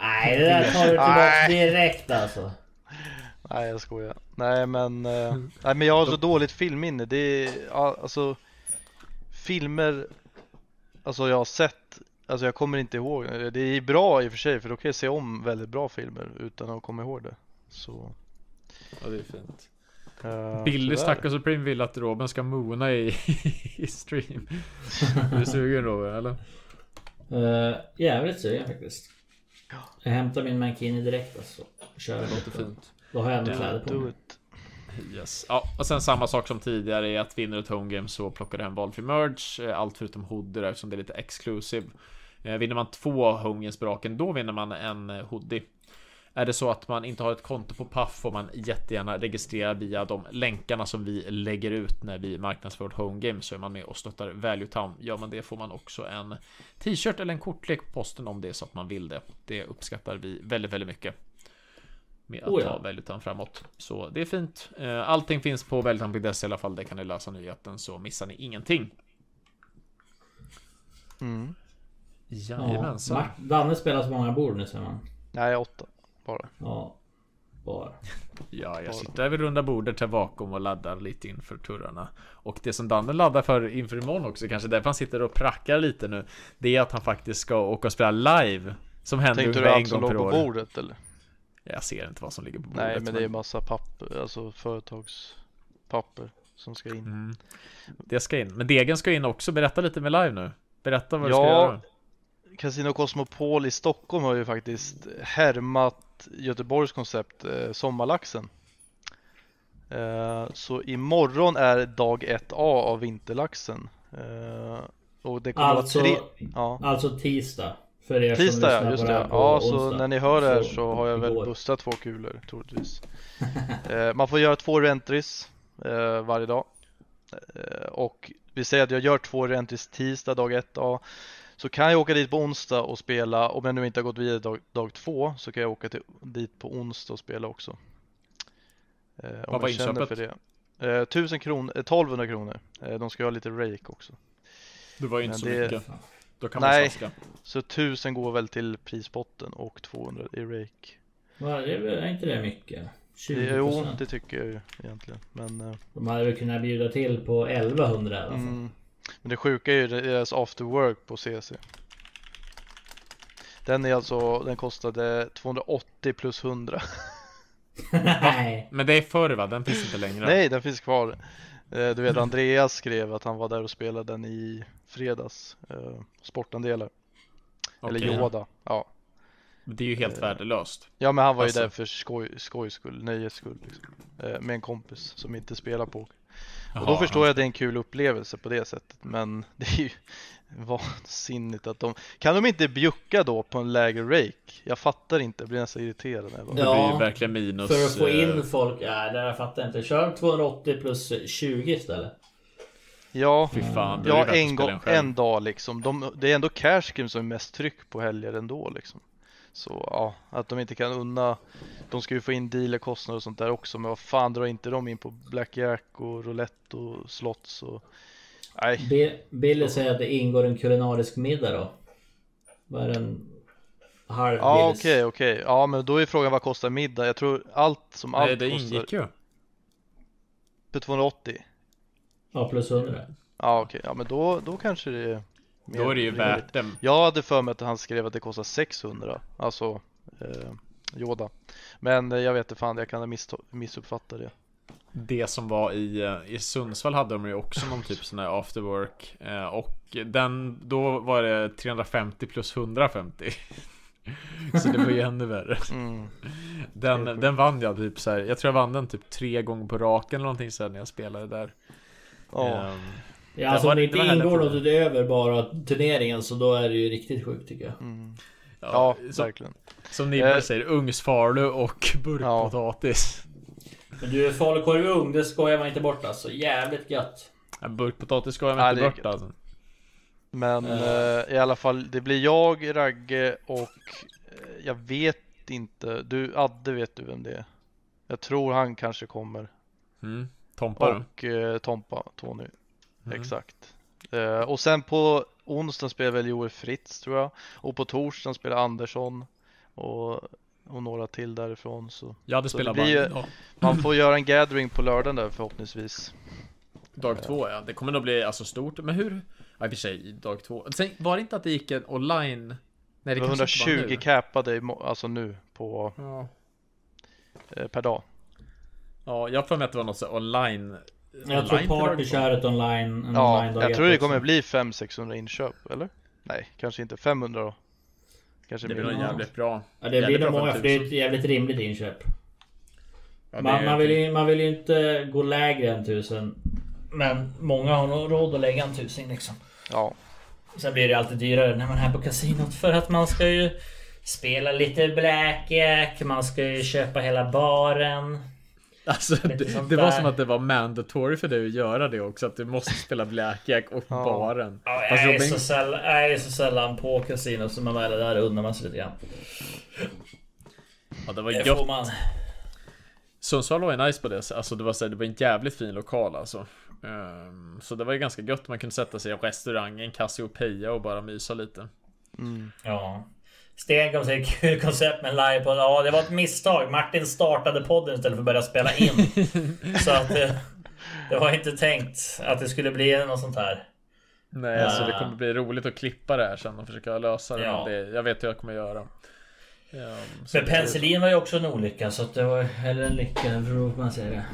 Nej det där tar du tillbaka direkt alltså. Nej, jag skojar. Nej, men, eh, nej, men jag har så dåligt filmminne. Det är, alltså, filmer, alltså jag har sett, alltså jag kommer inte ihåg. Det är bra i och för sig, för då kan jag se om väldigt bra filmer utan att komma ihåg det. Så, Ja det är fint. eh, Billy sådär. Stack och Supreme vill att Robin ska moona i, i stream. Är du sugen Robin eller? Uh, jävligt sugen faktiskt. Jag hämtar min Mankini direkt alltså. Kör Det låter fint. Då har jag ändå kläder på mig. Yes. Ja, och sen samma sak som tidigare är att vinner du ett home game så plockar du hem valfri merge. Eh, allt förutom hoodie där, eftersom det är lite exclusive. Eh, vinner man två home games på raken, då vinner man en eh, hoodie. Är det så att man inte har ett konto på Puff får man jättegärna registrera via de länkarna som vi lägger ut när vi marknadsför vårt home game så är man med och stöttar Value Town. Gör man det får man också en t-shirt eller en kortlek på posten om det är så att man vill det. Det uppskattar vi väldigt, väldigt mycket. Med att Oh ja. ta Town framåt. Så det är fint. Eh, Allting finns på valuetown.se i alla fall. Det kan ni läsa nyheten så missar ni ingenting. Mm. Ja, Jajamensan. Mart- Danne spelar så många bord nu ser man. Nej, åtta bara. Ja. Bara. Ja, jag sitter vid runda bordet här bakom och laddar lite inför turarna. Och det som Danne laddar för inför imorgon också, kanske därför han sitter och prackar lite nu. Det är att han faktiskt ska åka och spela live. Som händer Tänkte du ungefär en allt som gång låg per på år. bordet eller? Jag ser inte vad som ligger på bordet. Nej, men det är massa papper, alltså företagspapper som ska in. Mm. Det ska in. Men Degen ska in också. Berätta lite med live nu. Berätta vad du ska Ja, göra. Casino Cosmopol i Stockholm har ju faktiskt härmat Göteborgs koncept eh, Sommarlaxen. Eh, så imorgon är dag 1A av Vinterlaxen. Eh, och det kommer Alltså, tre... Ja. alltså tisdag. För er Tisdag ja, som just lyssnar det. det Ja, på så onsdag. när ni hör det här Så så har jag väl igår. bustat två kulor troligtvis. eh, man får göra två rentries eh, varje dag. Eh, och vi säger att jag gör två rentries tisdag dag ett dag. Så kan jag åka dit på onsdag och spela, om jag nu inte har gått vidare dag, dag två så kan jag åka till, dit på onsdag och spela också. Eh, om Vad var jag känner inköpet? för det. Eh, 1000 kronor, eh, 1200 kronor. Eh, de ska ha lite rake också. Det var ju inte Men så det- mycket. Då kan man Nej. slaska. Så 1000 går väl till prispotten och 200 i rake. Va, det är, väl- är inte det mycket? 20 Det, jo, det tycker jag ju egentligen. Men, eh, De hade väl kunnat bjuda till på 1100 i alla fall. mm, men det sjuka är ju deras after work på CC. Den är alltså, den kostade 280 plus 100. Nej. Men det är förr va? Den finns inte längre. Nej, den finns kvar. Eh, Du vet Andreas skrev att han var där och spelade den i fredags. eh, Sportandelar. Eller Okej. Yoda. Ja. Det är ju helt Eh, värdelöst. ja, men han var ju Alltså. där för skoj, skojs skull, nöjes skull. Liksom. Eh, Med en kompis som inte spelar på. Och då Jaha, förstår jag att det är en kul upplevelse på det sättet. Men det är ju vansinnigt att de... Kan de inte bjucka då på en lägre rake? Jag fattar inte, jag blir nästan irriterad. när jag bara- Det Ja. blir ju verkligen minus. För att få eh, in folk, nej det jag fattar jag inte. Kör 280 plus 20 istället. Ja, Fy fan, det ja en, gång, en dag liksom. De, det är ändå cash game som är mest tryck på helger ändå liksom. Så ja, att de inte kan unna. De ska ju få in dealerkostnader och sånt där också. Men vad fan drar inte de in på blackjack och roulette och slots och... Nej, Bi- Billy säger att det ingår en kulinarisk middag då. Vad är den? Halv ja okej okej. Ja men då är frågan vad kostar middag? Jag tror allt som allt Nej, det kostar ingick ju. för 280. Ja plus 100. Ja okej, ja men då, då kanske det är mer Då är det ju rimligt. värt det. Jag hade för mig att han skrev att det kostar 600, alltså eh, Yoda. Men eh, jag vet inte fan, jag kan ha missta- missuppfattat det. Det som var i, eh, i Sundsvall hade de ju också någon typ sån här after work. Eh, Och den, då var det 350 plus 150. Så det var ju ännu värre. Mm. Den, den vann jag typ så här. Jag tror jag vann den typ tre gånger på raken eller någonting så här när jag spelade där. Ja, Ehm, Ja, alltså om det inte ingår något utöver bara turneringen så då är det ju riktigt sjukt tycker jag. mm. ja, ja som, verkligen. som Nibbe Eh. säger, ugnsfalu och burkpotatis. Men du, falukorv ugn, det skojar man inte bort alltså. Jävligt gött. Ja. Burkpotatis ska jag Ja, inte bort gött. alltså. Men Eh. eh, i alla fall, det blir jag, Ragge och eh, jag vet inte, du, Adde vet du vem det är? Jag tror han kanske kommer. Mm. Tompa? Och eh, Tompa, Tony. Mm. Exakt. Eh, och sen på onsdagen spelar väl Joel Fritz tror jag. Och på torsdagen spelar Andersson. Och, och några till därifrån. Så Jag hade Så spelat det blir ju- dag. man får göra en gathering på lördagen där förhoppningsvis. Dag två ja, det kommer nog bli alltså stort. Men hur? Ja i och för sig, dag två. Sen, var det inte att det gick en online? Nej Det det var kanske inte 120 nu. capade alltså nu på, Ja. eh, per dag. Ja, jag har för mig att det var något så online. Jag tror Party kör ett online. En Ja, online jag tror det kommer bli 500-600 inköp, eller? Nej, kanske inte 500 då. Kanske Det blir nog jävligt bra. Ja, det blir Jävligt nog bra många för det är ett jävligt rimligt inköp. Ja, Man, man, vill ju, man vill ju inte gå lägre än 1000. Men många har nog råd att lägga en tusing liksom. Ja, Sen blir det alltid dyrare när man är här på kasinot för att man ska ju spela lite blackjack, man ska ju köpa hela baren. Alltså det, det var som att det var mandatory för dig att göra det också. Att du måste spela blackjack och Ja. baren. Ja, jag, är Robin- så sällan, jag är så sällan på kasino så man väl är där undrar man sig lite grann. Ja, det var Det gött. får man. Sundsvall var ju nice på det. Alltså det var, så här, det var en jävligt fin lokal alltså. Ehm, så det var ju ganska gött. Man kunde sätta sig i restaurangen Cassiopeia och bara mysa lite. mm. Ja. Stenkom säger kul koncept med livepodd. Ja, det var ett misstag. Martin startade podden istället för att börja spela in. så att det, det var inte tänkt att det skulle bli något sånt här. Nej, alltså det Ah. kommer bli roligt att klippa det här sen och försöka lösa det. Ja. Det jag vet hur jag kommer göra. Ehm, så Men det- penicillin var ju också en olycka så att det var eller en lycka hur man säger det.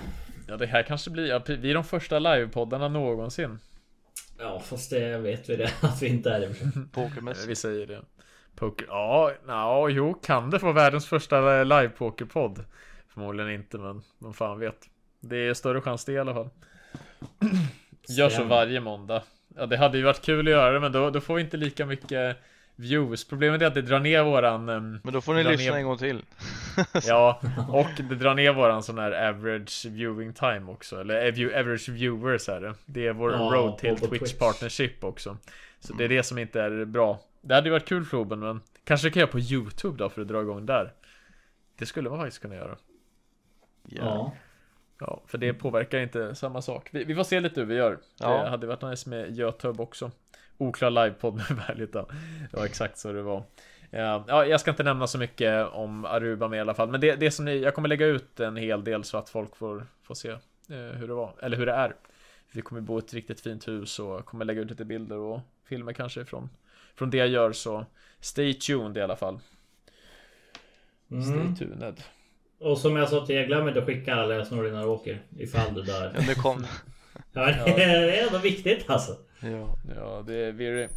Ja, det här kanske blir... Ja, vi är de första livepoddarna någonsin. Ja fast det vet vi det att vi inte är sig. Pokermässigt. Vi säger det. Poker. Ja, ja, jo, kan det få världens första live-pokerpodd? Förmodligen inte, men vem fan vet. Det är större chans det i alla fall. Gör så varje måndag. Ja, det hade ju varit kul att göra det, men då, då får vi inte lika mycket views. Problemet är att det drar ner våran... ehm, Men då får ni lyssna ner- en gång till. Ja, och det drar ner våran sån här average viewing time också. Eller avu- average viewers är det. Det är vår Ja, road till Twitch, Twitch. partnership också. Så det är det som inte är bra. Det hade ju varit kul Floben, men kanske kan jag på YouTube då för att dra igång där. Det skulle man faktiskt kunna göra. Ja. Ja, för det påverkar inte samma sak. Vi, vi får se lite hur vi gör. Ja. Det hade varit nice med Youtube också. Oklar livepodd med då. Det var exakt så det var. Ja, ja, jag ska inte nämna så mycket om Aruba med i alla fall. Men det, det som ni, jag kommer lägga ut en hel del så att folk får, får se eh, hur det var. Eller hur det är. Vi kommer bo i ett riktigt fint hus och kommer lägga ut lite bilder och filmer kanske ifrån från det jag gör så stay tuned i alla fall. Mm. Stay tuned. Och som jag sa till er, glöm inte att skicka alla lösenord innan du åker. Ifall du dör. Ja, nu kom Ja, det är ändå viktigt alltså. Ja. Ja, det är very...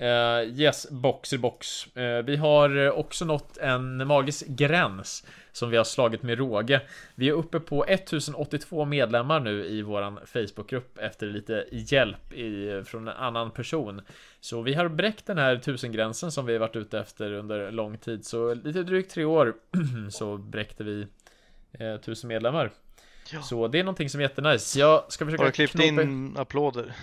Uh, yes, boxer box. Eh, vi har eh, också nått en magisk gräns som vi har slagit med råge. Vi är uppe på 1082 medlemmar nu i våran Facebookgrupp efter lite hjälp i, från en annan person. Så vi har bräckt den här 1000-gränsen som vi har varit ute efter under lång tid. Så lite drygt tre år så bräckte vi eh, 1000 medlemmar. Ja. Så det är någonting som är jättenice. Jag ska försöka Har du klippt in applåder?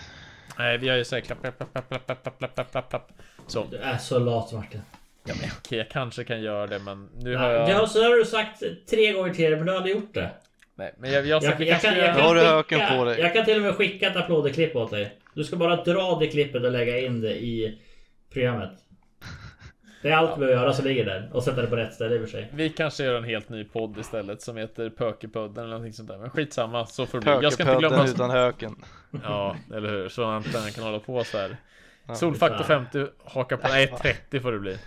Nej, vi har ju såhär klapp, klapp, klapp, klapp, klapp, klapp, klapp, klapp, klapp, klapp. Så, Du är så lat Martin. Ja, men, okej, jag kanske kan göra det, men nu har Ja, jag... så har du sagt tre gånger till men du hade gjort det. Nej, men jag, jag, Jag, jag, jag, kan, jag, har kan du skicka, på dig. jag kan till och med skicka ett applåderklipp åt dig. Du ska bara dra det klippet och lägga in det i programmet. Det är allt vi behöver göra som ligger där. Och sätta det på rätt ställe i och för sig. Vi kanske gör en helt ny podd istället som heter Pökepodden eller någonting sånt där. Men skitsamma, så får det bli. Jag ska inte glömma... Utan höken. Ja, eller hur? Så inte kan hålla på så här. Ja, Solfaktor fan. 50, haka på... Nej, 30 får det bli.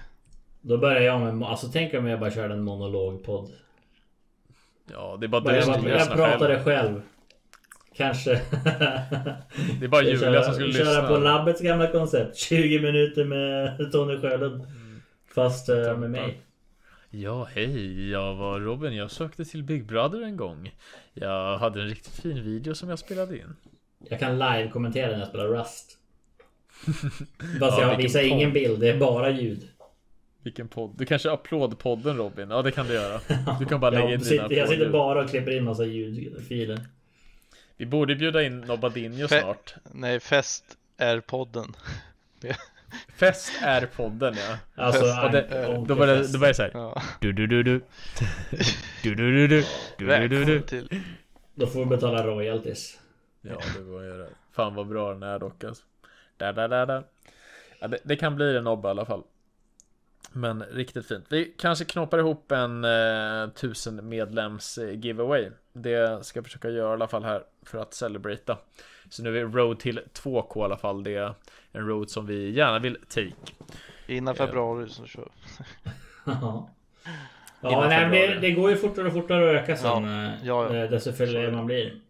Då börjar jag med... Alltså tänk om jag bara körde en monologpodd. Ja, det är bara du jag, som skulle jag lyssna själv. pratade själv. Kanske. Det är bara Jag Julia som skulle köra lyssna. på labbets gamla koncept. 20 minuter med Tony Sjölund. Fast eh, med mig. Ja, hej, jag var Robin. Jag sökte till Big Brother en gång. Jag hade en riktigt fin video som jag spelade in. Jag kan live-kommentera när jag spelar Rust. Fast Ja, jag visar ingen bild, det är bara ljud. Vilken podd? Du kanske applådpodden Robin? Ja, det kan du göra. Du kan bara lägga in Jag dina sitter, jag sitter bara och klipper in massa ljudfiler. Vi borde bjuda in Nobadinho Fe- snart. Nej, fest är podden. Fest är podden ja. Alltså, Fest. Det, då var det, då var det så här. Ja. Du du du du. Du du du du. Du du du du. Till. Då får vi betala royalties. Ja, det var det. Fan vad bra den är dock alltså. Där, där, där, där. Ja, det, det kan bli en Nobba i alla fall. Men riktigt fint. Vi kanske knoppar ihop en eh, tusen medlems eh, giveaway. Det ska jag försöka göra i alla fall här för att celebrata. Så nu är vi road till 2K i alla fall. Det är en road som vi gärna vill take. Innan februari så kör Ja, Innan nej, det, det går ju fortare och fortare att öka sen. Ja, eh, ja, ja. eh, Desto fler man blir.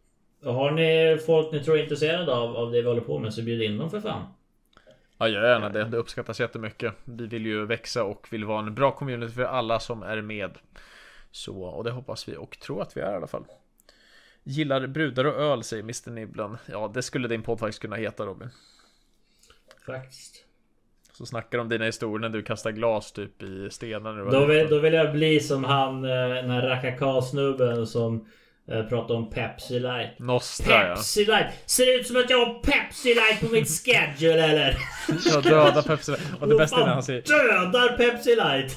Och har ni folk ni tror är intresserade av, av det vi håller på med så bjud in dem för fan. Ja, gör gärna det. Det uppskattas jättemycket. Vi vill ju växa och vill vara en bra community för alla som är med. Så, och det hoppas vi och tror att vi är i alla fall. Gillar brudar och öl, säger Mr Nibblen. Ja, det skulle din podd faktiskt kunna heta Robin. Faktiskt. Så snackar om dina historier när du kastar glas typ i stenar. Då vill, då vill jag bli som han, eh, den här rackarkarlsnubben som eh, pratar om Pepsi Light. Nostra ja. Pepsi Light! Ser det ut som att jag har Pepsi Light på mitt schedule eller? Jag dödar Pepsi. Och det bästa är när han säger Dödar Pepsi Light!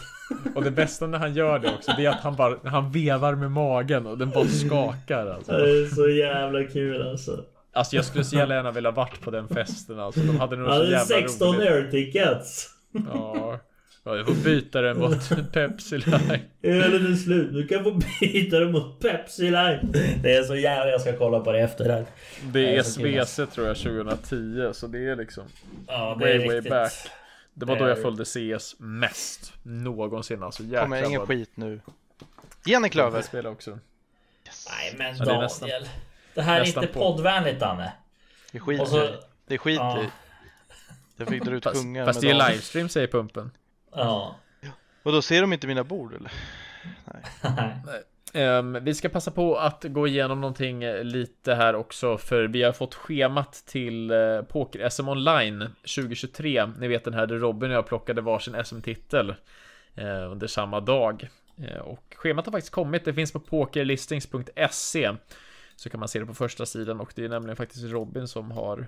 Och det bästa när han gör det också, det är att han bara, han vevar med magen och den bara skakar alltså. Det är så jävla kul alltså. Alltså jag skulle så jävla gärna vilja varit på den festen alltså. De hade nog så jävla 16 roligt. air tickets. Ja. Ja, jag får byta den mot Pepsi Light. Ölen är slut. Du kan få byta det mot Pepsi Light. Det är så jävla... Jag ska kolla på det efter här. Det är kul. SVC tror jag 2010, så det är liksom Ja, det way är way riktigt. back. Det var Det då är- jag följde CS mest någonsin alltså. Jäklar Kommer ingen vad- skit nu. Ge en klöver. Jag spelar också. Nej men Ja, det är Daniel. nästan- det här är inte på. poddvänligt Danne. Skiter Och i så, det. Det skiter Ja. Jag fick dra ut Fast, kungar fast det är livestream säger pumpen. Ja. Och då ser de inte mina bord eller? Ehm, vi ska passa på att gå igenom någonting eh, lite här också för vi har fått schemat till uh, Poker SM Online 2023. Ni vet den här där Robin och jag plockade varsin SM-titel eh, under samma dag. Eh, och schemat har faktiskt kommit. Det finns på pokerlistings.se så kan man se det på första sidan och det är nämligen faktiskt Robin som har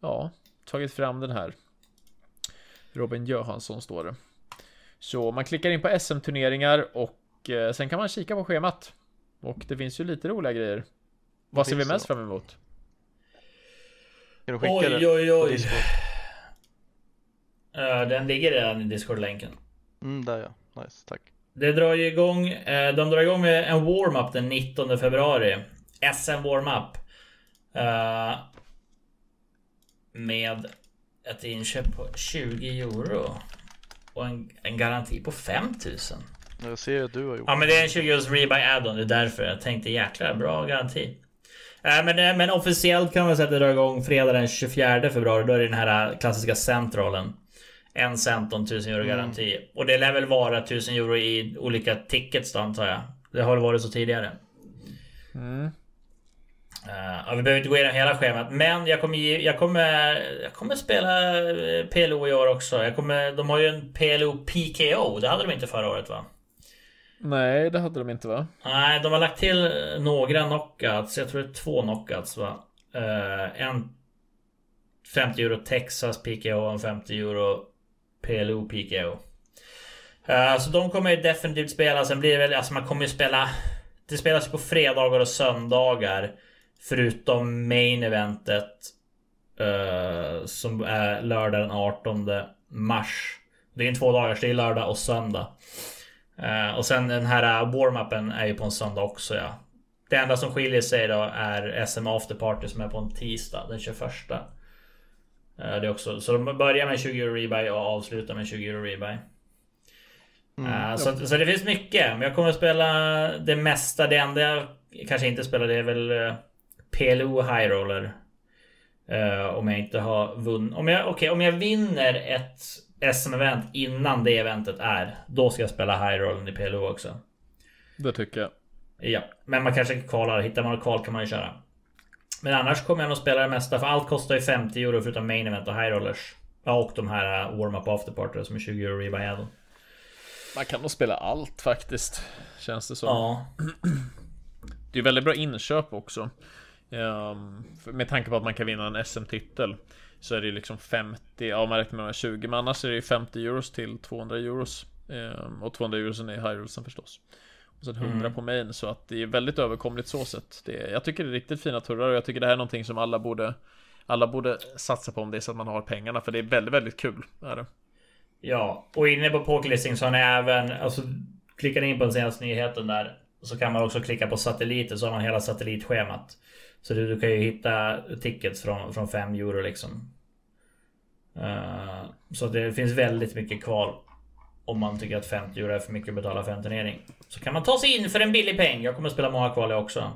ja, tagit fram den här. Robin Johansson står det. Så man klickar in på SM-turneringar och eh, sen kan man kika på schemat. Och det finns ju lite roliga grejer. Vad ser vi mest då? fram emot? Kan du skicka Oj, oj, på oj. Eh, Den ligger redan i Discord-länken. Mm, där ja. Nice, tack. Det drar ju igång, eh, de drar igång med en warm-up den 19 februari. SM warm-up. Eh, med ett inköp på 20 euro. Och en, en garanti på 5000. Jag ser att du har gjort Ja men det är en 20 euros rebuy add-on, det är därför jag tänkte jäklar bra garanti. Eh, men, eh, men officiellt kan man säga att det drar igång fredag den 24 februari. Då är det den här klassiska centralen. En cent en 1000 euro garanti. Och det lär väl vara 1000 euro i olika tickets då antar jag. Det har det varit så tidigare. Eh, ja, vi behöver inte gå igenom hela schemat, men jag kommer, jag kommer, jag kommer spela eh, PLO i år också. Jag kommer, de har ju en PLO PKO, det hade de inte förra året va? Nej, det hade de inte va? Nej, de har lagt till några knockouts. Jag tror det är två knockouts va? Eh, en 50 euro Texas PKO och en 50 euro PLO PKO. Eh, så de kommer ju definitivt spela. Sen blir det väl, alltså man kommer ju spela. Det spelas på fredagar och söndagar. Förutom main eventet. eh, som är lördag den 18 mars. Det är en två dagars, det är lördag och söndag. Eh, och sen den här uh, warm-upen är ju på en söndag också ja. Det enda som skiljer sig då är SM After Party som är på en tisdag den 21. Eh, det är också, så de börjar med 20 euro rebuy och avslutar med 20 euro rebuy. Eh, så, så det finns mycket. Men jag kommer att spela det mesta. Det enda jag kanske inte spelar det är väl PLO High Roller. Eh, om jag inte har vunnit. Om jag, okej, om jag vinner ett SM-event innan det eventet är. Då ska jag spela High Rollen i PLO också. Det tycker jag. Ja, men man kanske kvalar. Hittar man kval kan man ju köra. Men annars kommer jag nog spela det mesta. För allt kostar ju 50 euro förutom main event och high rollers. Ja, och de här uh, warm-up after party som är 20 euro rebuy add-on. Man kan nog spela allt faktiskt. Känns det som. Ja. Det är väldigt bra inköp också. Ehm, med tanke på att man kan vinna en SM-titel. Så är det ju liksom 50, ja man räknar med 20 men annars är det ju 50 euros till 200 euros. Ehm, och 200 euros är high rollsen förstås. Och sen 100 på main så att det är väldigt överkomligt så sett. Det, är- jag tycker det är riktigt fina turrar och jag tycker det här är någonting som alla borde alla borde satsa på om det är så att man har pengarna för det är väldigt, väldigt kul. Är det. Ja, och inne på pokerlisting så har ni även, alltså klickar ni in på den senaste nyheten där så kan man också klicka på satelliter så har man hela satellitschemat. Så du, du kan ju hitta tickets från, från 5 euro liksom. Uh, så det finns väldigt mycket kvar. Om man tycker att 50 euro är för mycket att betala för en turnering. Så kan man ta sig in för en billig peng. Jag kommer att spela många kval jag också.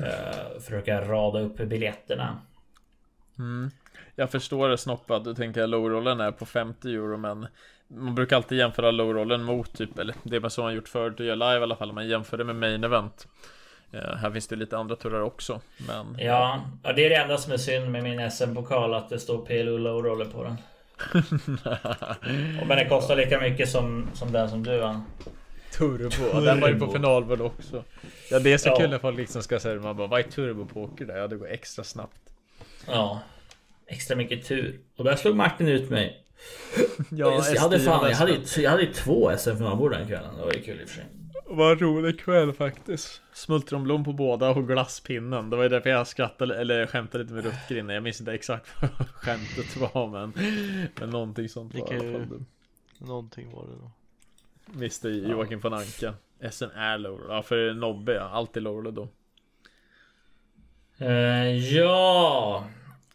Uh, försöka rada upp biljetterna. Mm. Jag förstår det snoppad, du tänker att lowrollen är på 50 euro men Man brukar alltid jämföra lowrollen mot typ, eller det man som så man gjort förut och gör live i alla fall, man jämför det med main event här finns det lite andra turrar också men Ja, det är det enda som är synd med min SM-pokal att det står PLO low roller på den. Men den kostar lika mycket som, som den som du vann. Turbo, ja, den var ju på finalvärd också Ja det är så Ja. kul när folk liksom ska säga man bara vad är turbo poker där? Ja det går extra snabbt Ja. Extra mycket tur. Och där slog Martin ut mig. Ja, jag, hade fan, jag, hade, jag hade två SM-finalbord den kvällen. Det var ju kul i och för sig. Vad rolig kväll faktiskt. Smultronblom på båda och glasspinnen. Det var ju därför jag skrattade, eller skämtade lite med Rutger Jag minns inte exakt vad skämtet var men Men någonting sånt var Vilka- fall Någonting var det då. Mr Joakim von Anka. SN är low Ja för Nobbe ja, alltid low då. Eh, ja!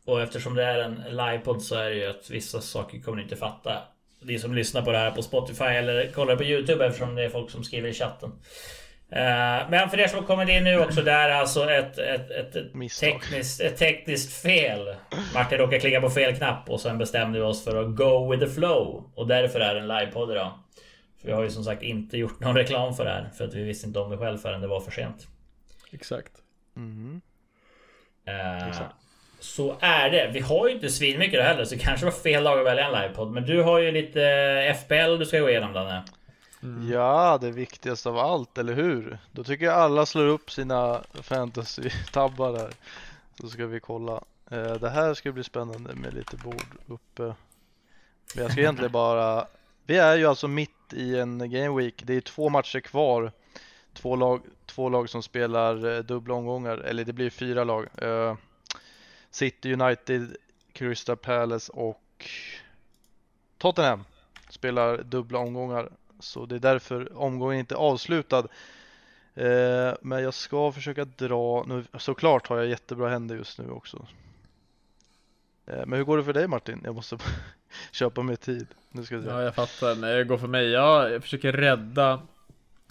Och eftersom det är en livepodd så är det ju att vissa saker kommer ni inte fatta. Ni som lyssnar på det här på Spotify eller kollar på Youtube eftersom det är folk som skriver i chatten. Eh, men för er som har kommit in nu också, det är alltså ett, ett, ett, ett, tekniskt, ett tekniskt fel. Martin råkade klicka på fel knapp och sen bestämde vi oss för att go with the flow. Och därför är det en livepodd idag. För vi har ju som sagt inte gjort någon reklam för det här. För att vi visste inte om det själv förrän det var för sent. Exakt. Mhm. Eh, Exakt. Så är det. Vi har ju inte svinmycket då heller, så det kanske var fel dag att välja en livepodd. Men du har ju lite FBL du ska gå igenom Danne. Ja, det viktigaste av allt, eller hur? Då tycker jag alla slår upp sina fantasy-tabbar här. Så ska vi kolla. Eh, Det här ska bli spännande med lite bord uppe. Men jag ska egentligen bara... Vi är ju alltså mitt i en game week. Det är två matcher kvar. Två lag, två lag som spelar eh, dubbla omgångar, eller det blir fyra lag. City United, Crystal Palace och Tottenham spelar dubbla omgångar. Så det är därför omgången inte är avslutad. Eh, men jag ska försöka dra, nu, såklart har jag jättebra händer just nu också. Eh, men hur går det för dig Martin? Jag måste köpa mer tid. Nu ska vi se. Ja, jag fattar. Nej, det går för mig. Jag, försöker rädda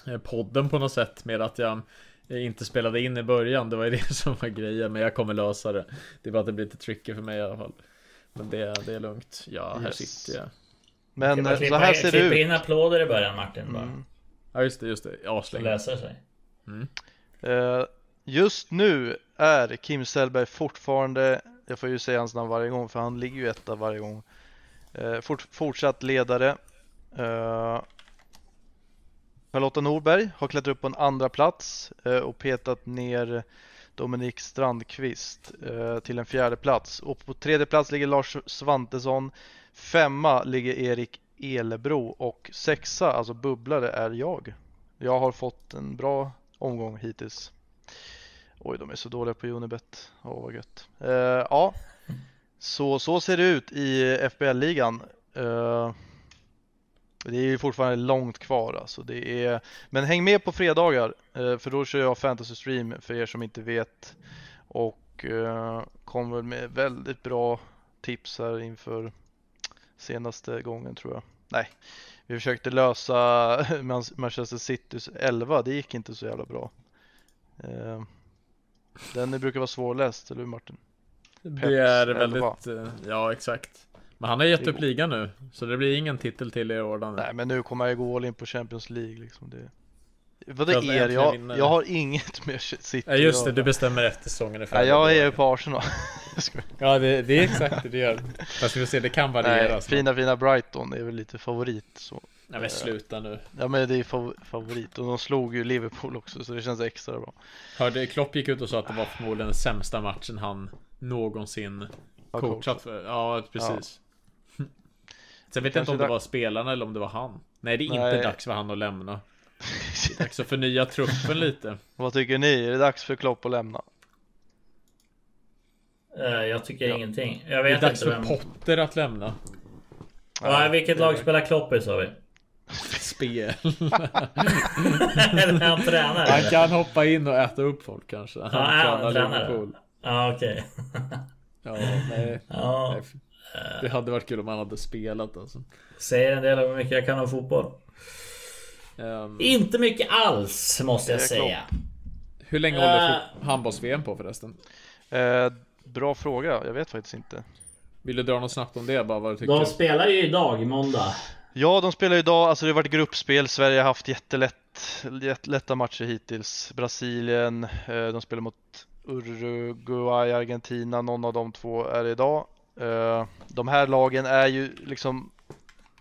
eh, podden på något sätt med att jag inte spelade in i början. Det var ju det som var grejen. Men jag kommer lösa det. Det är bara att det blir lite tricky för mig i alla fall. Men det, det är lugnt. Ja, här Yes. sitter jag. Men bara eh, så klippa, här ser det klippa ut. in applåder i början Martin bara. Mm. Ja, just det, just det. Så Aslänge. läser det sig. Eh, just nu är Kim Sellberg fortfarande, jag får ju säga hans namn varje gång för han ligger ju etta varje gång. Eh, fort, fortsatt ledare. Eh, Charlotta Norberg har klättrat upp på en andra plats eh, och petat ner Dominik Strandqvist eh, till en fjärde plats. Och på tredje plats ligger Lars Svantesson. Femma ligger Erik Elebro och sexa, alltså bubblare, är jag. Jag har fått en bra omgång hittills. Oj, de är så dåliga på Unibet. Åh, vad gött. Eh, ja, så, så ser det ut i FBL-ligan. Eh, det är ju fortfarande långt kvar alltså. Det är... Men häng med på fredagar, eh, för då kör jag fantasy stream för er som inte vet. Och eh, kommer med väldigt bra tips här inför senaste gången tror jag. Nej, vi försökte lösa Man- Manchester Citys 11, det gick inte så jävla bra. Eh, Den brukar vara svårläst, eller hur Martin? Det är Peps väldigt... eh, Ja, exakt. Men han har gett upp ligan nu. Så det blir ingen titel till i år. Danne. Nej, men nu kommer jag gå all in på Champions League liksom. Det... Vad det är, jag, jag har inget med City Ja, just det. Du bestämmer efter säsongen Nej, jag är ju på Arsenal. Ja, det, det är exakt det du gör. Fast vi får se, det kan variera. Nej, så. fina fina Brighton är väl lite favorit så. Nej men sluta nu. Ja men det är fav- favorit och de slog ju Liverpool också så det känns extra bra. Hörde, Klopp gick ut och sa att det var förmodligen den sämsta matchen han någonsin coachat för. Ja, precis. Sen vet jag inte om det var spelarna eller om det var han. Nej, det är inte Nej. dags för han att lämna. Det är dags att förnya truppen lite. Vad tycker ni? Är det dags för Klopp att lämna? Eh, Jag tycker Ja. ingenting. Jag Det är vet dags inte för vem. Potter att lämna. Ja, vilket lag spelar Klopp i sa vi? Spel. Eller han tränare? Han kan hoppa in och äta upp folk kanske. Han Ja, är han tränar. Ja, okej. Ja, nej. Ja, nej. Det hade varit kul om han hade spelat alltså. säger en del om hur mycket jag kan om fotboll. Ehm, Inte mycket alls måste jag säga. hur länge håller Äh. fo- handbolls-VM på förresten? Eh, bra fråga, jag vet faktiskt inte. Vill du dra något snabbt om det? Bara vad du tycker? De spelar ju idag, måndag. Ja, de spelar ju idag, alltså det har varit gruppspel. Sverige har haft jättelätt, jättelätta matcher hittills. Brasilien, eh, de spelar mot Uruguay, Argentina, någon av de två är det idag. Eh, de här lagen är ju liksom,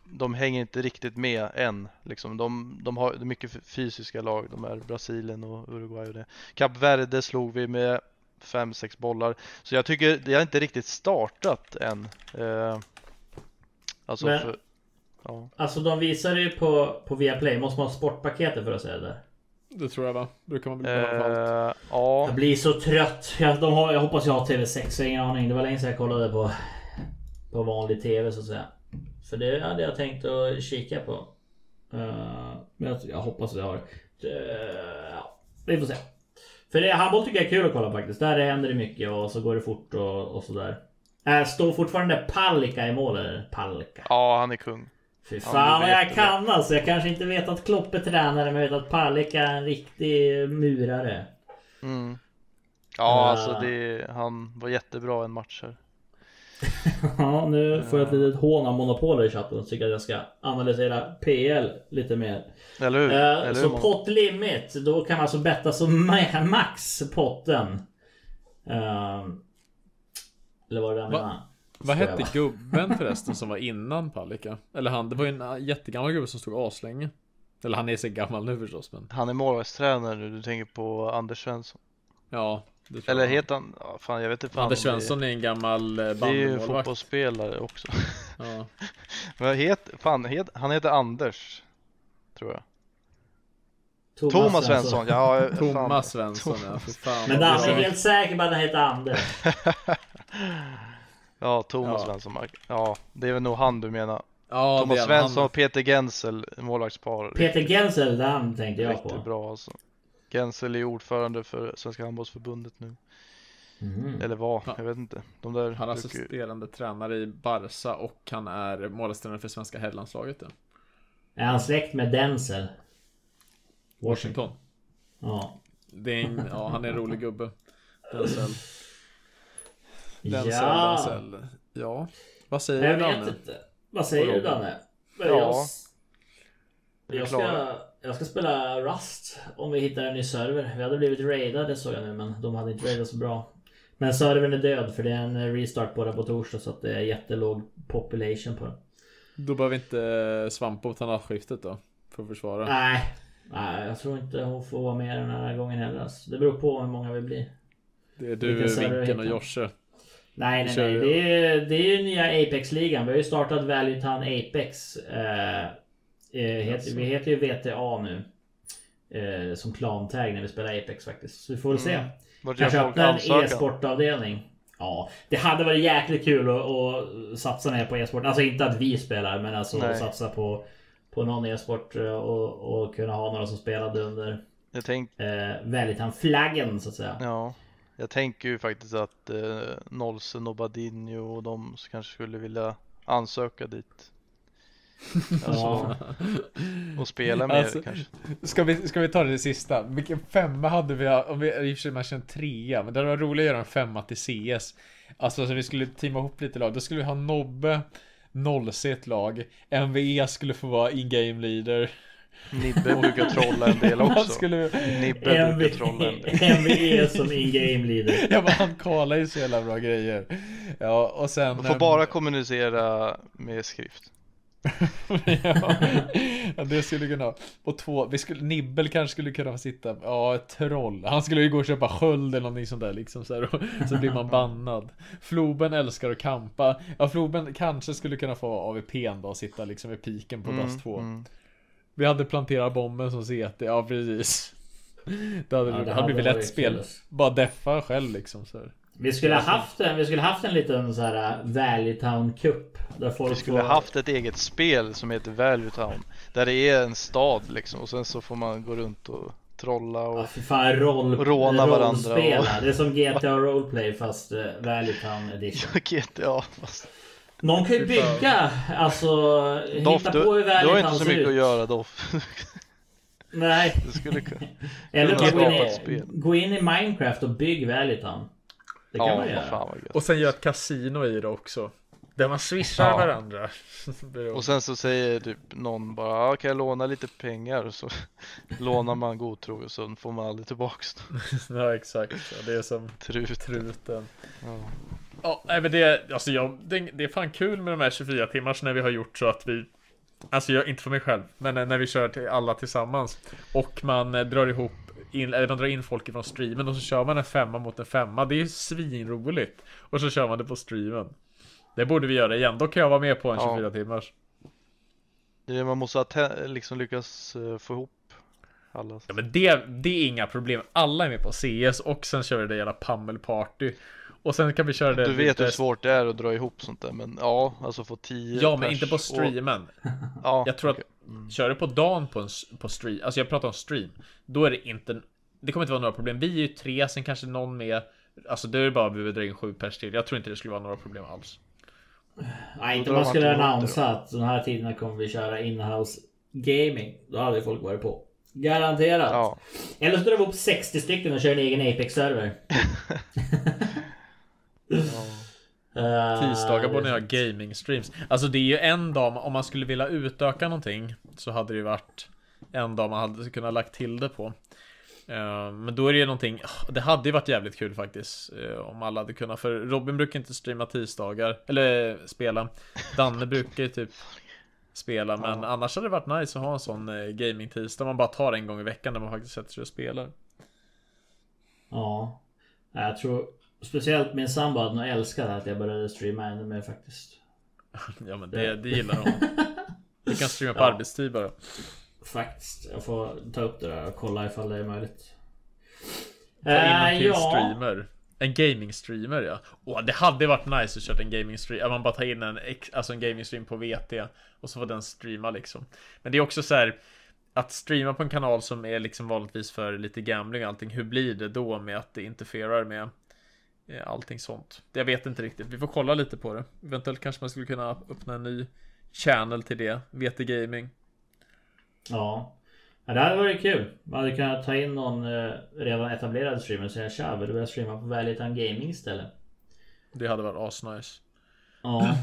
de hänger inte riktigt med än. Liksom. De, de har mycket fysiska lag, de är Brasilien och Uruguay och det. Kap Verde slog vi med 5-6 bollar. Så jag tycker, det har inte riktigt startat än. Eh, alltså Men- för, ja. Alltså de visar ju på, på Viaplay. Måste man ha sportpaketet för att se det där? Det tror jag va? Brukar man väl behöva för allt. Ja, Jag blir så trött. Jag, de har, jag hoppas jag har TV6, jag har ingen aning. Det var länge sedan jag kollade på, på vanlig TV så att säga. För det hade jag tänkt att kika på. Men jag, jag hoppas att jag har. Uh, ja, vi får se. För det, handboll tycker jag är kul att kolla faktiskt. Där händer det mycket och så går det fort och, och sådär. Äh, står fortfarande Palicka i mål eller? Palicka. ja, han är kung. Fy fan vad jag det. kan alltså. Jag kanske inte vet att Klopp är tränare men jag vet att Palicka är en riktig murare. Mm. Ja, Eh. alltså det, han var jättebra en match här. Ja, nu får jag ett litet hån av monopoler i chatten och tycker att jag ska analysera PL lite mer. Eller hur? Eh, Eller så hur? pot limit, då kan man alltså betta som ma- max potten. Ehm, eller vad det där Va? Vad hette gubben förresten som var innan Palicka? Eller han, det var ju en jättegammal gubbe som stod aslänge. Eller han är så gammal nu förstås men Han är målvaktstränare nu, du tänker på Anders Svensson. Ja, Eller heter han, ja, fan jag vet inte fan Anders Svensson är en gammal eh, Det är ju bandymålvakt. fotbollsspelare också. Ja. Men vad heter, fan, het, han heter Anders. Tror jag. Thomas, Svensson, ja fan. Thomas Svensson ja, för fan Men Dan är helt säker på att han heter Anders. Ja, Thomas Ja. Svensson. Ja, det är väl nog han du menar. Ja, Thomas det är Svensson han. och Peter Gensel, målvaktspar. Peter Gensel, den tänkte jag Riktigt på. bra alltså. Gensel är ordförande för Svenska handbollsförbundet nu. Mm. Eller var, Ja. jag vet inte. De där Han är brukar assisterande tränare i Barca och han är målvaktstränare för svenska herrlandslaget ja. Är han släkt med Denzel? Washington. Ja. Det är en, ja, han är en rolig gubbe. Denzel. Denzel, Ja. Denzel. Ja. Vad säger Jag du vet Danne? inte. Vad säger du Danne? Ja. Jag, jag, ska, jag ska spela Rust om vi hittar en ny server. Vi hade blivit raidade såg jag nu men de hade inte raidat så bra. Men servern är död för det är en restart på det på torsdag så att det är jättelåg population på den. Då behöver inte Svamp ta nattskiftet då? För att försvara. Nej. Nej, jag tror inte hon får vara med den här gången heller. alltså. Det beror på hur många vi blir. Det är du, Vinken och? Josse. Nej, nej, nej. Det är, det är ju nya Apex-ligan. Vi har ju startat Value Town Apex. Eh, eh, heter, vi heter ju VTA nu. Eh, som klantag när vi spelar Apex faktiskt. Så vi får väl se. Mm. Kanske öppna en e-sportavdelning. Ja, det hade varit jäkligt kul att, att satsa mer på e-sport. Alltså inte att vi spelar, men alltså Nej. att satsa på, på någon e-sport eh, och, och kunna ha några som spelade under Jag tänk, eh, Value Town-flaggen så att säga. ja. Jag tänker ju faktiskt att eh, Nolsen och Badinho och de kanske skulle vilja ansöka dit. Alltså, och spela mer Alltså, kanske. Ska vi, ska vi ta det sista? Vilken femma hade vi? Om vi i och för sig matchen en trea, men det var roligt att göra en femma till CS. Alltså så vi skulle teama ihop lite lag. Då skulle vi ha Nobbe, Nollse ett lag. MVE skulle få vara in-game leader. Nibbe brukar trolla en del också. skulle... Nibbe brukar trolla en del. MVE som in-game leader. Ja men han kallar ju så jävla bra grejer. Ja och sen... Man får ehm, bara kommunicera med skrift. ja, ja, det skulle kunna. Och två, vi skulle, Nibbel kanske skulle kunna få sitta, ja ett troll. Han skulle ju gå och köpa sköld eller någonting sånt där liksom så, här, och, så blir man bannad. Floben älskar att kampa. Ja Floben kanske skulle kunna få AVP'n då och sitta liksom i piken på DAS 2. mm. Vi hade planterat bomben som CT, ja precis. Det hade, Ja, det det hade hade blivit lätt spel. kul. Bara deffa själv liksom så här. Vi skulle ha haft en, vi skulle haft en liten så här uh, Valley Town Cup. Där folk Vi skulle får- ha haft ett eget spel som heter Value Town. Där det är en stad liksom och sen så får man gå runt och trolla Ja och för fan roll, Och råna varandra och- Det är som GTA Roleplay fast uh, Valley Town edition. GTA. Fast... Någon kan ju bygga, alltså Doff, hitta du, på hur du har inte så mycket att ut. göra Doff. Nej. Du skulle kunna... Eller kunna bara gå in, i, gå in i Minecraft och bygg Valley Town. Det kan Ja, man göra. fan vad gött. Och sen gör ett kasino i det också. Där man swishar Ja. varandra. Och sen så säger typ någon bara, ah, kan jag låna lite pengar? Och så lånar man godtroget och så får man aldrig tillbaks ja exakt, ja, det är som Trut. truten. Ja. Ja, men det, alltså jag, det, det är fan kul med de här 24 timmars när vi har gjort så att vi Alltså jag, inte för mig själv, men när vi kör till alla tillsammans Och man eh, drar ihop in, eller man drar in folk ifrån streamen och så kör man en femma mot en femma. Det är ju svinroligt. Och så kör man det på streamen. Det borde vi göra igen, då kan jag vara med på en Ja. 24 timmars Det man måste liksom lyckas eh, få ihop alla. Ja men det, det är inga problem, alla är med på CS och sen kör vi det jävla pammelparty Och sen kan vi köra det Du vet lite- hur svårt det är att dra ihop sånt där men ja, alltså få 10 Ja men inte på och- streamen Ja, Jag tror okej. att Kör du på dagen på en på stream, alltså jag pratar om stream Då är det inte Det kommer inte vara några problem, vi är ju tre, sen kanske någon med Alltså då är det bara vi behöver dra in sju pers till Jag tror inte det skulle vara några problem alls Nej, inte om man skulle annonsa att de här tiderna kommer vi köra inhouse gaming. Då hade folk varit på. Garanterat. Ja. Eller så drar vi upp 60 stycken och kör en egen Apex-server. Eh, Tisdagar borde ni ha det- gaming streams. Alltså det är ju en dag, om man skulle vilja utöka någonting Så hade det ju varit En dag man hade kunnat lagt till det på. Eh, Men då är det ju någonting Det hade ju varit jävligt kul faktiskt eh, Om alla hade kunnat, för Robin brukar inte streama tisdagar Eller spela. Danne brukar ju typ Spela, men annars hade det varit nice att ha en sån eh, gaming tisdag. Man bara tar en gång i veckan där man faktiskt sätter sig och spelar. Ja. Jag tror speciellt min sambo hade nog älskat att jag började streama ännu mer faktiskt. Ja men det, det gillar hon Du kan streama på Ja. arbetstid bara Faktiskt. Jag får ta upp det där och kolla ifall det är möjligt. Ta in Eh, en till ja. streamer. En gaming streamer ja. Åh, det hade varit nice att köra en gaming stream. Man bara tar in en, alltså en gaming stream på VT. Och så får den streama liksom. Men det är också så här. Att streama på en kanal som är liksom vanligtvis för lite gambling och allting. Hur blir det då med att det interferar med eh, allting sånt? Jag vet inte riktigt. Vi får kolla lite på det. Eventuellt kanske man skulle kunna öppna en ny channel till det. VT Gaming. Ja. ja. Det hade varit kul. Man hade kunnat ta in någon eh, redan etablerad streamer och säga tja, vill du börja streama på Valiant Gaming istället? Det hade varit asnice. Ja.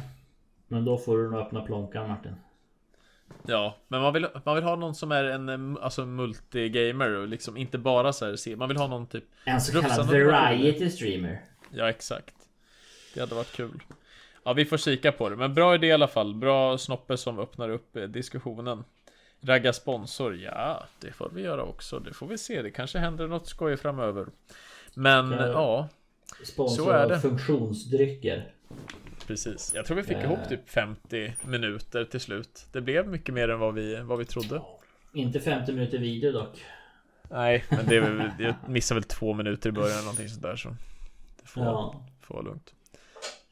Men då får du nog öppna plånkan Martin. Ja, men man vill, man vill ha någon som är en eh, alltså multigamer och liksom inte bara så här, man vill ha någon typ En så kallad variety streamer. Ja, exakt. Det hade varit kul. Ja, vi får kika på det. Men bra idé i alla fall. Bra snoppe som öppnar upp eh, diskussionen. Ragga sponsor, ja, det får vi göra också. Det får vi se. Det kanske händer något skoj framöver. Men Ja. ja, Sponsor Så är det. funktionsdrycker. precis. Jag tror vi fick Eh. ihop typ 50 minuter till slut. Det blev mycket mer än vad vi, vad vi trodde. Inte 50 minuter video dock. Nej, men det är väl, jag missade väl två minuter i början eller någonting sånt där så. Får, Ja. får vara lugnt.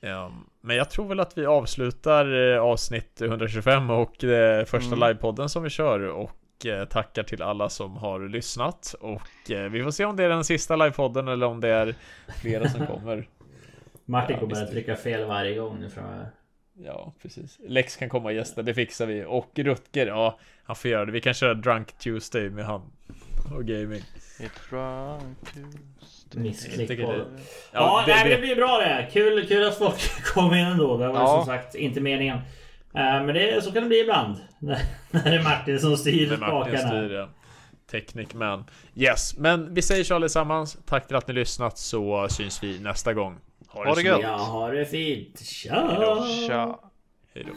Ja, men jag tror väl att vi avslutar eh, avsnitt 125 och eh, första Mm. livepodden som vi kör och eh, tackar till alla som har lyssnat och vi får se om det är den sista livepodden eller om det är flera som kommer. Martin Ja, kommer att trycka fel varje gång nu framöver. Ja, precis. Lex kan komma och gästa, det fixar vi. Och Rutger, ja, han får göra det. Vi kan köra Drunk Tuesday med han och gaming. It drunk Tuesday. Missklick på det- det. Ja, det, nej, det det, blir bra det. Kul, kul att folk kom in ändå. Det var Ja. som sagt inte meningen. Eh, Men det, så kan det bli ibland. När det är Martin som styr spakarna. styr ja. Technic man. Yes, men vi säger så allesammans. Tack till att ni lyssnat så syns vi nästa gång. Ha det så gött. Ja, ha det fint. Tja! Hejdå. Tja. Hej då.